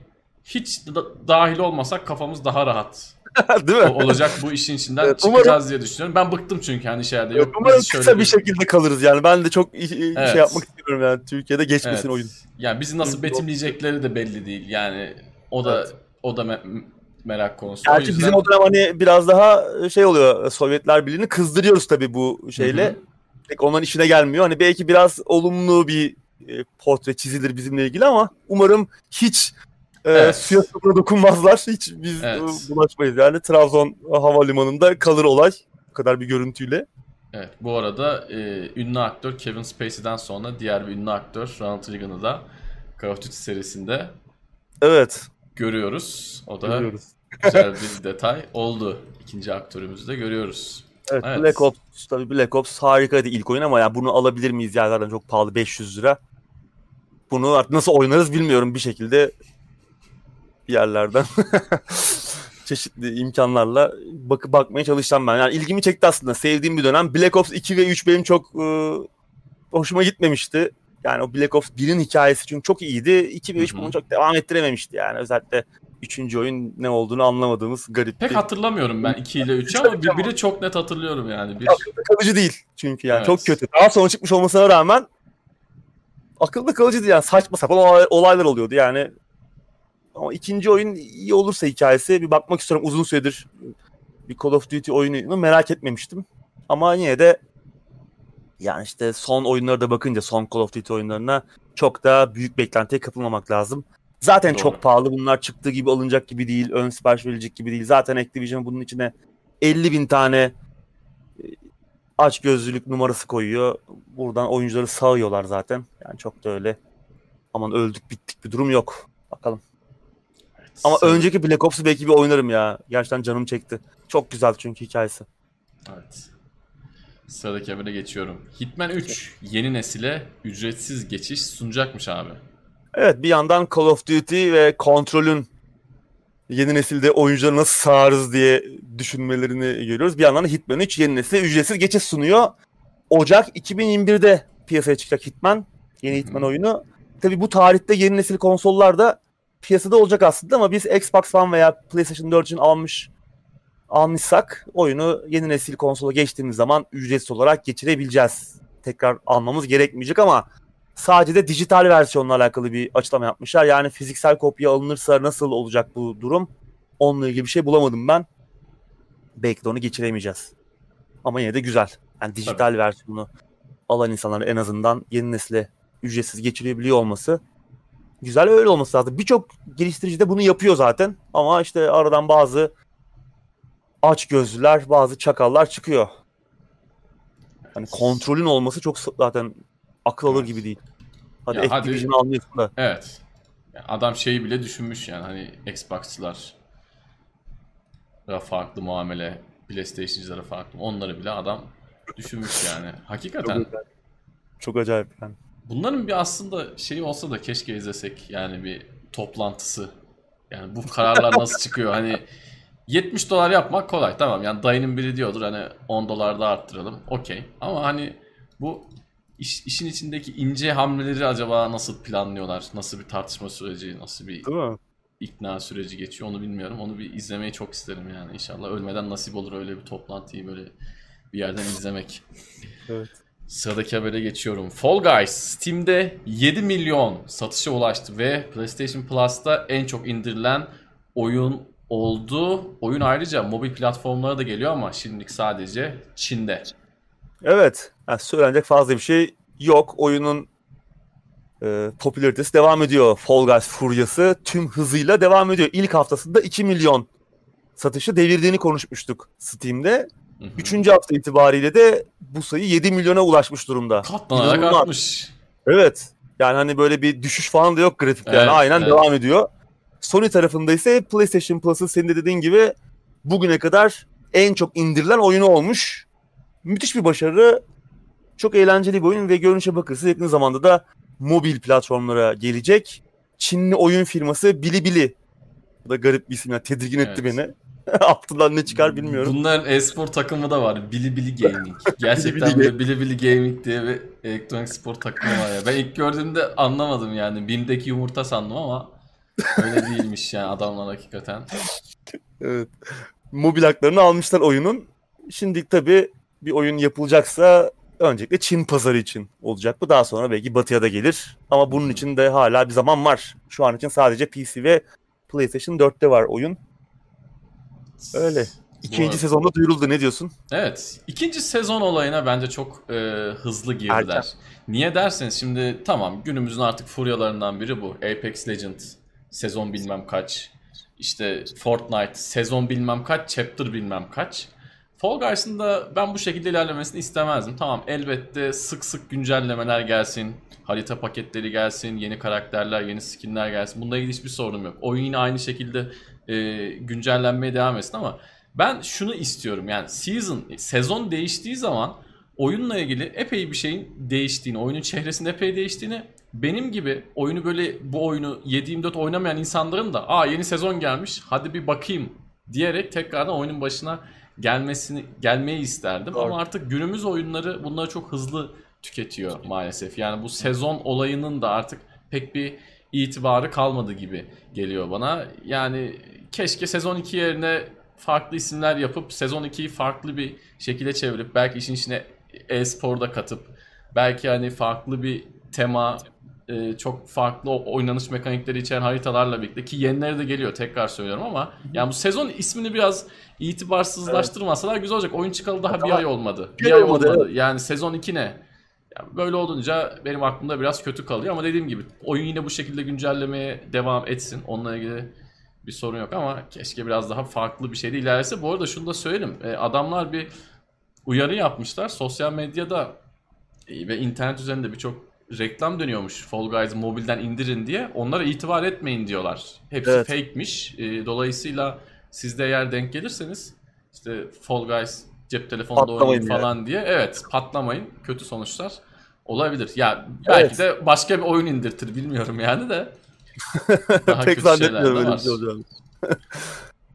hiç da, dahil olmasak kafamız daha rahat. değil mi? olacak bu işin içinden evet, çıkacağız umarım, diye düşünüyorum. Ben bıktım çünkü hani şeylerde. Yok, umarım kısa bir, şekilde kalırız yani. Ben de çok evet. şey yapmak istiyorum yani. Türkiye'de geçmesin evet. oyun. Yani bizi nasıl betimleyecekleri de belli değil. Yani o da evet. o da merak konusu. Gerçi yüzden... bizim o dönem hani biraz daha şey oluyor Sovyetler Birliği'ni kızdırıyoruz tabii bu şeyle. Hı hı. Pek onların işine gelmiyor. Hani belki biraz olumlu bir e, portre çizilir bizimle ilgili ama umarım hiç e, evet. suya sabuna dokunmazlar. Hiç biz evet. bulaşmayız. Yani Trabzon havalimanında kalır olay. Bu kadar bir görüntüyle. Evet bu arada e, ünlü aktör Kevin Spacey'den sonra diğer bir ünlü aktör Ronald Reagan'ı da Call of Duty serisinde Evet. Görüyoruz. O da görüyoruz. Güzel bir detay oldu. İkinci aktörümüzü de görüyoruz. Evet, evet. Black Ops tabii Black Ops harikaydı ilk oyun ama ya bunu alabilir miyiz yerlerden çok pahalı 500 lira. Bunu artık nasıl oynarız bilmiyorum bir şekilde bir yerlerden çeşitli imkanlarla bakıp bakmaya çalışacağım ben. Yani ilgimi çekti aslında. Sevdiğim bir dönem. Black Ops 2 ve 3 benim çok e, hoşuma gitmemişti. Yani o Black Ops 1'in hikayesi çünkü çok iyiydi. 2 ve 3 bunu çok devam ettirememişti yani. Özellikle üçüncü oyun ne olduğunu anlamadığımız garip Pek bir... hatırlamıyorum ben 2 ile 3'ü ama bir, biri çok net hatırlıyorum yani. Bir... Akılda kalıcı değil çünkü yani evet. çok kötü. Daha sonra çıkmış olmasına rağmen akılda kalıcı değil yani saçma sapan olaylar oluyordu yani. Ama ikinci oyun iyi olursa hikayesi bir bakmak istiyorum uzun süredir bir Call of Duty oyunu merak etmemiştim. Ama yine de yani işte son oyunlara da bakınca son Call of Duty oyunlarına çok da büyük beklentiye kapılmamak lazım. Zaten Doğru. çok pahalı bunlar çıktığı gibi alınacak gibi değil. Ön sipariş verilecek gibi değil. Zaten Activision bunun içine 50 bin tane e, aç gözlülük numarası koyuyor. Buradan oyuncuları sağıyorlar zaten. Yani çok da öyle aman öldük bittik bir durum yok. Bakalım. Evet, Ama sen... önceki Black Ops'u belki bir oynarım ya. Gerçekten canım çekti. Çok güzel çünkü hikayesi. Evet. Sıradaki habere geçiyorum. Hitman 3 yeni nesile ücretsiz geçiş sunacakmış abi. Evet bir yandan Call of Duty ve kontrolün yeni nesilde oyuncuları nasıl sağarız diye düşünmelerini görüyoruz. Bir yandan da Hitman 3 yeni nesil ücretsiz geçiş sunuyor. Ocak 2021'de piyasaya çıkacak Hitman. Yeni Hitman oyunu. Tabi bu tarihte yeni nesil konsollar da piyasada olacak aslında ama biz Xbox One veya PlayStation 4 için almış almışsak oyunu yeni nesil konsola geçtiğimiz zaman ücretsiz olarak geçirebileceğiz. Tekrar almamız gerekmeyecek ama sadece de dijital versiyonla alakalı bir açıklama yapmışlar. Yani fiziksel kopya alınırsa nasıl olacak bu durum? Onunla ilgili bir şey bulamadım ben. Belki de onu geçiremeyeceğiz. Ama yine de güzel. Yani dijital Tabii. versiyonu alan insanlar en azından yeni nesile ücretsiz geçirebiliyor olması güzel öyle olması lazım. Birçok geliştirici de bunu yapıyor zaten. Ama işte aradan bazı aç gözlüler, bazı çakallar çıkıyor. Hani kontrolün olması çok zaten akıl alır evet. gibi değil. Hadi ya Activision'ı hadi... anlıyorsun da. Evet. adam şeyi bile düşünmüş yani hani Xbox'çılar farklı muamele, PlayStation'cılara farklı. Onları bile adam düşünmüş yani. Hakikaten. Çok, çok acayip yani. Bunların bir aslında şeyi olsa da keşke izlesek. Yani bir toplantısı. Yani bu kararlar nasıl çıkıyor? Hani 70 dolar yapmak kolay tamam. Yani dayının biri diyordur hani 10 dolar da arttıralım. Okey. Ama hani bu iş, işin içindeki ince hamleleri acaba nasıl planlıyorlar? Nasıl bir tartışma süreci, nasıl bir Değil mi? ikna süreci geçiyor onu bilmiyorum. Onu bir izlemeyi çok isterim yani. İnşallah ölmeden nasip olur öyle bir toplantıyı böyle bir yerden izlemek. evet. Sıradaki habere geçiyorum. Fall Guys Steam'de 7 milyon satışa ulaştı ve PlayStation Plus'ta en çok indirilen oyun oldu. Oyun ayrıca mobil platformlara da geliyor ama şimdilik sadece Çin'de. Evet. Yani söylenecek fazla bir şey yok. Oyunun e, popülaritesi devam ediyor. Fall Guys furyası tüm hızıyla devam ediyor. İlk haftasında 2 milyon satışı devirdiğini konuşmuştuk Steam'de. Hı hı. Üçüncü hafta itibariyle de bu sayı 7 milyona ulaşmış durumda. Katlanarak artmış. Evet. Yani hani böyle bir düşüş falan da yok grafikte. Evet, yani aynen evet. devam ediyor. Sony tarafında ise PlayStation Plus'ın senin de dediğin gibi bugüne kadar en çok indirilen oyunu olmuş. Müthiş bir başarı. Çok eğlenceli bir oyun ve görünüşe bakırsa yakın zamanda da mobil platformlara gelecek. Çinli oyun firması Bilibili. Bu da garip bir isim ya. Tedirgin evet. etti beni. Altından ne çıkar bilmiyorum. Bunların e-spor takımı da var. Bilibili Gaming. Gerçekten Bilibili, Bilibili Gaming diye bir elektronik spor takımı var ya. Ben ilk gördüğümde anlamadım yani. Bim'deki yumurta sandım ama öyle değilmiş yani adamlar hakikaten. evet. Mobil haklarını almışlar oyunun. Şimdi tabii bir oyun yapılacaksa öncelikle Çin pazarı için olacak bu. Daha sonra belki batıya da gelir. Ama bunun için de hala bir zaman var. Şu an için sadece PC ve PlayStation 4'te var oyun. Öyle. İkinci sezonda duyuruldu. Ne diyorsun? Evet. ikinci sezon olayına bence çok e, hızlı girdiler. Erken. Niye derseniz şimdi tamam günümüzün artık furyalarından biri bu. Apex Legends sezon bilmem kaç. İşte Fortnite sezon bilmem kaç, chapter bilmem kaç. Fall Guys'ın da ben bu şekilde ilerlemesini istemezdim. Tamam elbette sık sık güncellemeler gelsin. Harita paketleri gelsin. Yeni karakterler, yeni skinler gelsin. Bunda ilgili hiçbir sorunum yok. Oyun yine aynı şekilde e, güncellenmeye devam etsin ama ben şunu istiyorum. Yani season, sezon değiştiği zaman oyunla ilgili epey bir şeyin değiştiğini, oyunun çehresinin epey değiştiğini benim gibi oyunu böyle bu oyunu 7-24 oynamayan insanların da aa yeni sezon gelmiş hadi bir bakayım diyerek tekrardan oyunun başına gelmesini gelmeyi isterdim Doğru. ama artık günümüz oyunları bunları çok hızlı tüketiyor maalesef. Yani bu sezon olayının da artık pek bir itibarı kalmadı gibi geliyor bana. Yani keşke sezon 2 yerine farklı isimler yapıp sezon 2'yi farklı bir şekilde çevirip belki işin içine e-sporda katıp belki hani farklı bir tema e, çok farklı oynanış mekanikleri içeren haritalarla birlikte ki yenileri de geliyor tekrar söylüyorum ama yani bu sezon ismini biraz itibarsızlaştırmasalar evet. güzel olacak. Oyun çıkalı daha bir ay olmadı. Bir, bir ay olmadı. olmadı. Evet. Yani sezon 2 ne? Yani böyle olunca benim aklımda biraz kötü kalıyor ama dediğim gibi oyun yine bu şekilde güncellemeye devam etsin. Onunla ilgili bir sorun yok ama keşke biraz daha farklı bir şeyde ilerlese. Bu arada şunu da söyleyeyim. E, adamlar bir uyarı yapmışlar. Sosyal medyada e, ve internet üzerinde birçok reklam dönüyormuş Fall Guys mobilden indirin diye. Onlara itibar etmeyin diyorlar. Hepsi evet. fake'miş. E, dolayısıyla siz de eğer denk gelirseniz işte Fall Guys cep telefonunda oynayın falan diye. Evet patlamayın. Kötü sonuçlar olabilir. Ya belki evet. de başka bir oyun indirtir bilmiyorum yani de. Daha Pek zannetmiyorum öyle bir şey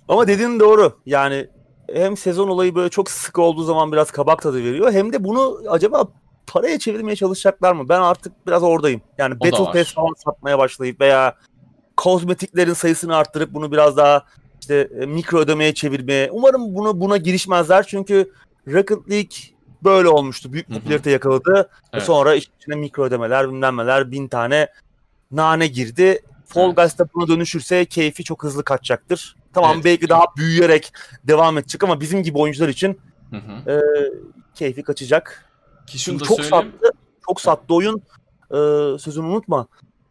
Ama dediğin doğru. Yani hem sezon olayı böyle çok sık olduğu zaman biraz kabak tadı veriyor. Hem de bunu acaba paraya çevirmeye çalışacaklar mı? Ben artık biraz oradayım. Yani o Battle Pass falan satmaya başlayıp veya kozmetiklerin sayısını arttırıp bunu biraz daha işte e, mikro ödemeye çevirmeye. Umarım bunu buna girişmezler çünkü Rocket League böyle olmuştu. Büyük popülarite yakaladı. Evet. Sonra içine mikro ödemeler, bilmem bin tane nane girdi. Fall evet. Guys da buna dönüşürse keyfi çok hızlı kaçacaktır. Tamam evet. belki daha büyüyerek devam edecek ama bizim gibi oyuncular için hı hı. E, keyfi kaçacak. Ki Çünkü çok söyleyeyim. sattı. Çok sattı oyun. E, sözünü unutma.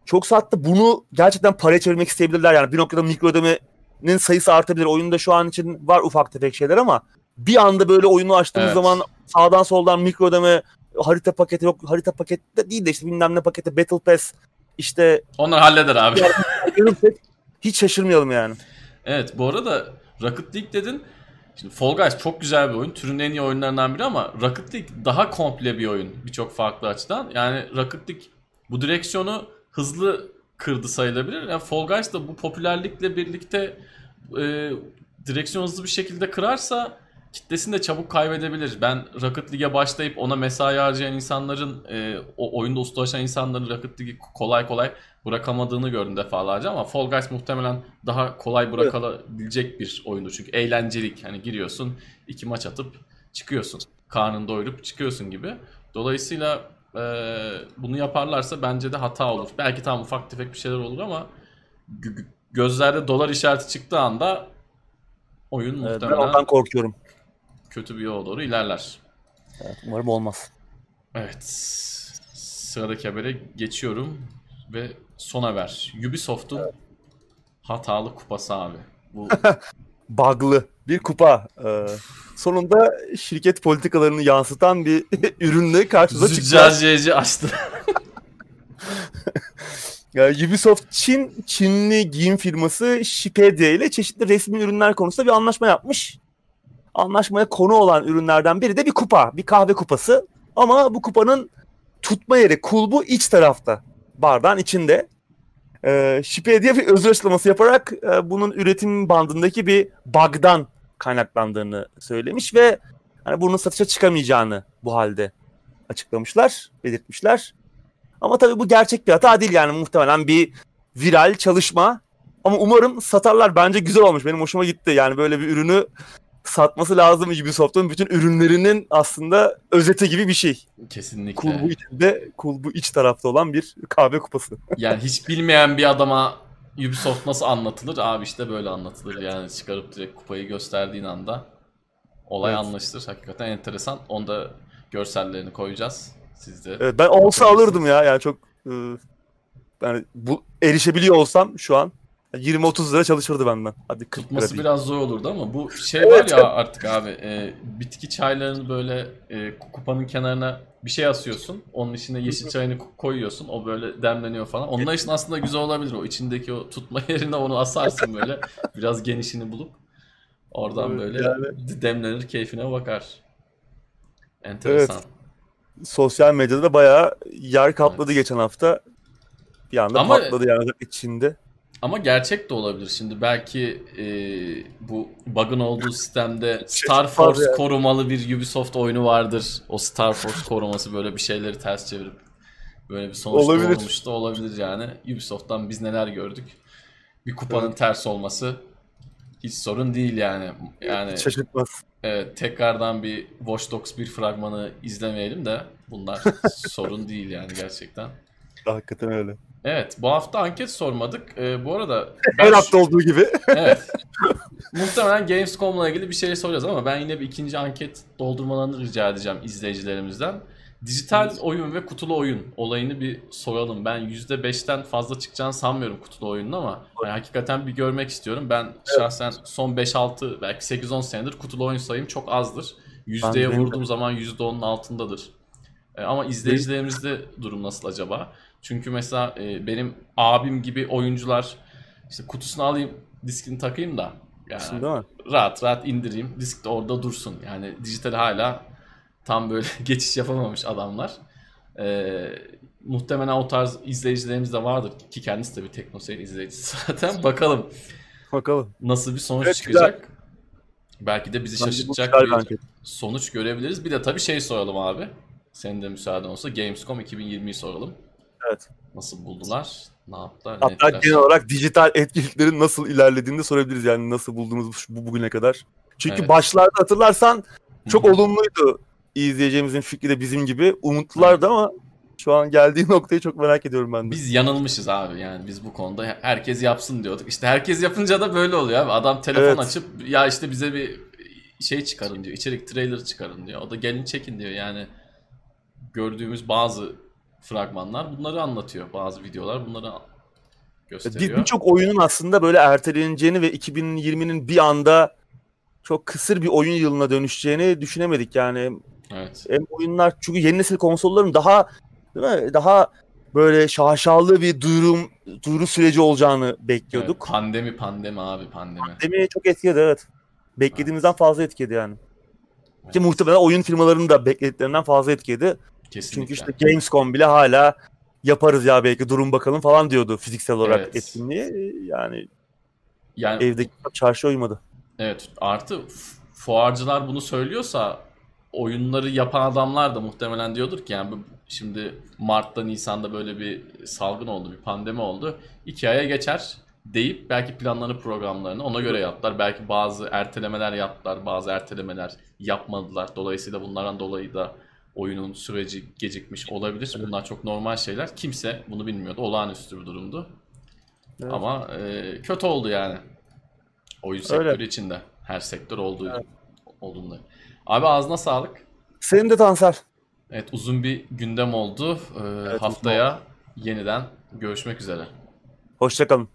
Çok sattı. Bunu gerçekten paraya çevirmek isteyebilirler. Yani bir noktada mikro ödemenin sayısı artabilir. Oyunda şu an için var ufak tefek şeyler ama bir anda böyle oyunu açtığımız evet. zaman sağdan soldan mikro ödeme harita paketi yok harita paketi de değil de işte bilmem ne paketi Battle Pass işte Onlar halleder abi. hiç şaşırmayalım yani. Evet bu arada Rocket League dedin. Şimdi Fall Guys çok güzel bir oyun. Türün en iyi oyunlarından biri ama Rocket League daha komple bir oyun. Birçok farklı açıdan. Yani Rocket League bu direksiyonu hızlı kırdı sayılabilir. Yani Fall Guys da bu popülerlikle birlikte e, direksiyon hızlı bir şekilde kırarsa kitlesini de çabuk kaybedebilir. Ben Rocket League'e başlayıp ona mesai harcayan insanların, e, o oyunda ustalaşan insanların Rocket League'i kolay kolay bırakamadığını gördüm defalarca ama Fall Guys muhtemelen daha kolay bırakabilecek bir oyundu. Çünkü eğlencelik. Hani giriyorsun, iki maç atıp çıkıyorsun. Karnını doyurup çıkıyorsun gibi. Dolayısıyla e, bunu yaparlarsa bence de hata olur. Belki tam ufak tefek bir şeyler olur ama gözlerde dolar işareti çıktığı anda oyun muhtemelen... Ben ondan korkuyorum kötü bir yola doğru ilerler. Evet, umarım olmaz. Evet. Sıradaki habere geçiyorum ve son haber. Ubisoft'un evet. hatalı kupası abi. Bu bug'lı bir kupa. Ee, sonunda şirket politikalarını yansıtan bir ürünle karşımıza çıktı. Züccaciyeci açtı. yani Ubisoft Çin, Çinli giyim firması Shipedia ile çeşitli resmi ürünler konusunda bir anlaşma yapmış anlaşmaya konu olan ürünlerden biri de bir kupa. Bir kahve kupası. Ama bu kupanın tutma yeri kulbu iç tarafta. Bardağın içinde. Ee, Şipe diye bir özür açıklaması yaparak e, bunun üretim bandındaki bir bug'dan kaynaklandığını söylemiş ve hani bunun satışa çıkamayacağını bu halde açıklamışlar, belirtmişler. Ama tabii bu gerçek bir hata değil yani muhtemelen bir viral çalışma. Ama umarım satarlar. Bence güzel olmuş. Benim hoşuma gitti. Yani böyle bir ürünü satması lazım Ubisoft'un bütün ürünlerinin aslında özeti gibi bir şey. Kesinlikle. Kulbu içinde, kulbu iç tarafta olan bir kahve kupası. Yani hiç bilmeyen bir adama Ubisoft nasıl anlatılır? Abi işte böyle anlatılır. Yani çıkarıp direkt kupayı gösterdiğin anda olay evet. anlaşılır. Hakikaten enteresan. Onda görsellerini koyacağız. Siz de. Evet, ben olsa alırdım ya. Yani çok ıı, yani bu erişebiliyor olsam şu an 20-30 lira çalışırdı benden. Hadi 40 Tutması lira biraz zor olurdu ama bu şey var ya artık abi e, bitki çaylarını böyle e, kupanın kenarına bir şey asıyorsun. Onun içine yeşil çayını koyuyorsun. O böyle demleniyor falan. Onlar için aslında güzel olabilir. O içindeki o tutma yerine onu asarsın böyle. biraz genişini bulup oradan böyle yani... demlenir keyfine bakar. Enteresan. Evet. Sosyal medyada da bayağı yer kapladı evet. geçen hafta. Bir anda Ama... patladı yani içinde. Ama gerçek de olabilir. Şimdi belki e, bu bug'ın olduğu sistemde Star Force yani. korumalı bir Ubisoft oyunu vardır. O Star Force koruması böyle bir şeyleri ters çevirip böyle bir sonuç olabilir. olmuş da olabilir yani. Ubisoft'tan biz neler gördük. Bir kupanın evet. ters olması hiç sorun değil yani. Yani şaşırtmaz. Evet, tekrardan bir Watch Dogs 1 fragmanı izlemeyelim de bunlar sorun değil yani gerçekten. Hakikaten öyle. Evet bu hafta anket sormadık. Ee, bu arada... Her hafta olduğu gibi. evet. Muhtemelen Gamescom'la ilgili bir şey soracağız ama ben yine bir ikinci anket doldurmalarını rica edeceğim izleyicilerimizden. Dijital oyun ve kutulu oyun olayını bir soralım. Ben %5'ten fazla çıkacağını sanmıyorum kutulu oyunun ama yani hakikaten bir görmek istiyorum. Ben evet. şahsen son 5-6 belki 8-10 senedir kutulu oyun sayım çok azdır. Yüzdeye vurduğum zaman %10'un altındadır. Ee, ama izleyicilerimizde durum nasıl acaba? Çünkü mesela e, benim abim gibi oyuncular işte kutusunu alayım, diskini takayım da yani rahat rahat indireyim, disk de orada dursun. Yani dijital hala tam böyle geçiş yapamamış adamlar. E, muhtemelen o tarz izleyicilerimiz de vardır ki kendisi de bir teknoseyir izleyicisi zaten. Bakalım. Bakalım. Nasıl bir sonuç evet, çıkacak. Güzel. Belki de bizi şaşırtacak bir sonuç görebiliriz. Bir de tabii şey soralım abi. Senin de müsaaden olsa Gamescom 2020'yi soralım. Evet. Nasıl buldular? ne yaptılar? Hatta genel olarak dijital etkinliklerin nasıl ilerlediğini de sorabiliriz yani nasıl buldunuz bu bugüne kadar. Çünkü evet. başlarda hatırlarsan çok Hı-hı. olumluydu izleyeceğimizin fikri de bizim gibi. Umutlulardı ama şu an geldiği noktayı çok merak ediyorum ben de. Biz yanılmışız abi yani biz bu konuda herkes yapsın diyorduk. İşte herkes yapınca da böyle oluyor abi. Adam telefon evet. açıp ya işte bize bir şey çıkarın diyor. içerik trailer çıkarın diyor. O da gelin çekin diyor yani. Gördüğümüz bazı fragmanlar bunları anlatıyor. Bazı videolar bunları gösteriyor. Birçok oyunun aslında böyle erteleneceğini ve 2020'nin bir anda çok kısır bir oyun yılına dönüşeceğini düşünemedik yani. Evet. Hem oyunlar çünkü yeni nesil konsolların daha değil mi? Daha böyle şaşalı bir duyurum duyuru süreci olacağını bekliyorduk. Evet, pandemi pandemi abi pandemi. Pandemi çok etkiledi evet. Beklediğimizden evet. fazla etkiledi yani. Evet. Ki muhtemelen oyun firmalarının da beklediklerinden fazla etkiledi. Kesinlikle. Çünkü işte Gamescom bile hala yaparız ya belki durun bakalım falan diyordu fiziksel olarak evet. etkinliği. Yani, yani evdeki çarşı uymadı. Evet artı fuarcılar bunu söylüyorsa oyunları yapan adamlar da muhtemelen diyordur ki yani şimdi Mart'ta Nisan'da böyle bir salgın oldu, bir pandemi oldu. İki aya geçer deyip belki planlarını programlarını ona göre yaptılar. Belki bazı ertelemeler yaptılar, bazı ertelemeler yapmadılar. Dolayısıyla bunlardan dolayı da oyunun süreci gecikmiş olabilir. Bunlar çok normal şeyler. Kimse bunu bilmiyordu. Olağanüstü bir durumdu. Evet. Ama e, kötü oldu yani. Oyun Öyle. sektörü içinde. Her sektör olduğu evet. olduğunda. Abi ağzına sağlık. Senin de Tansel. Evet uzun bir gündem oldu. Ee, evet, haftaya yeniden görüşmek üzere. Hoşçakalın.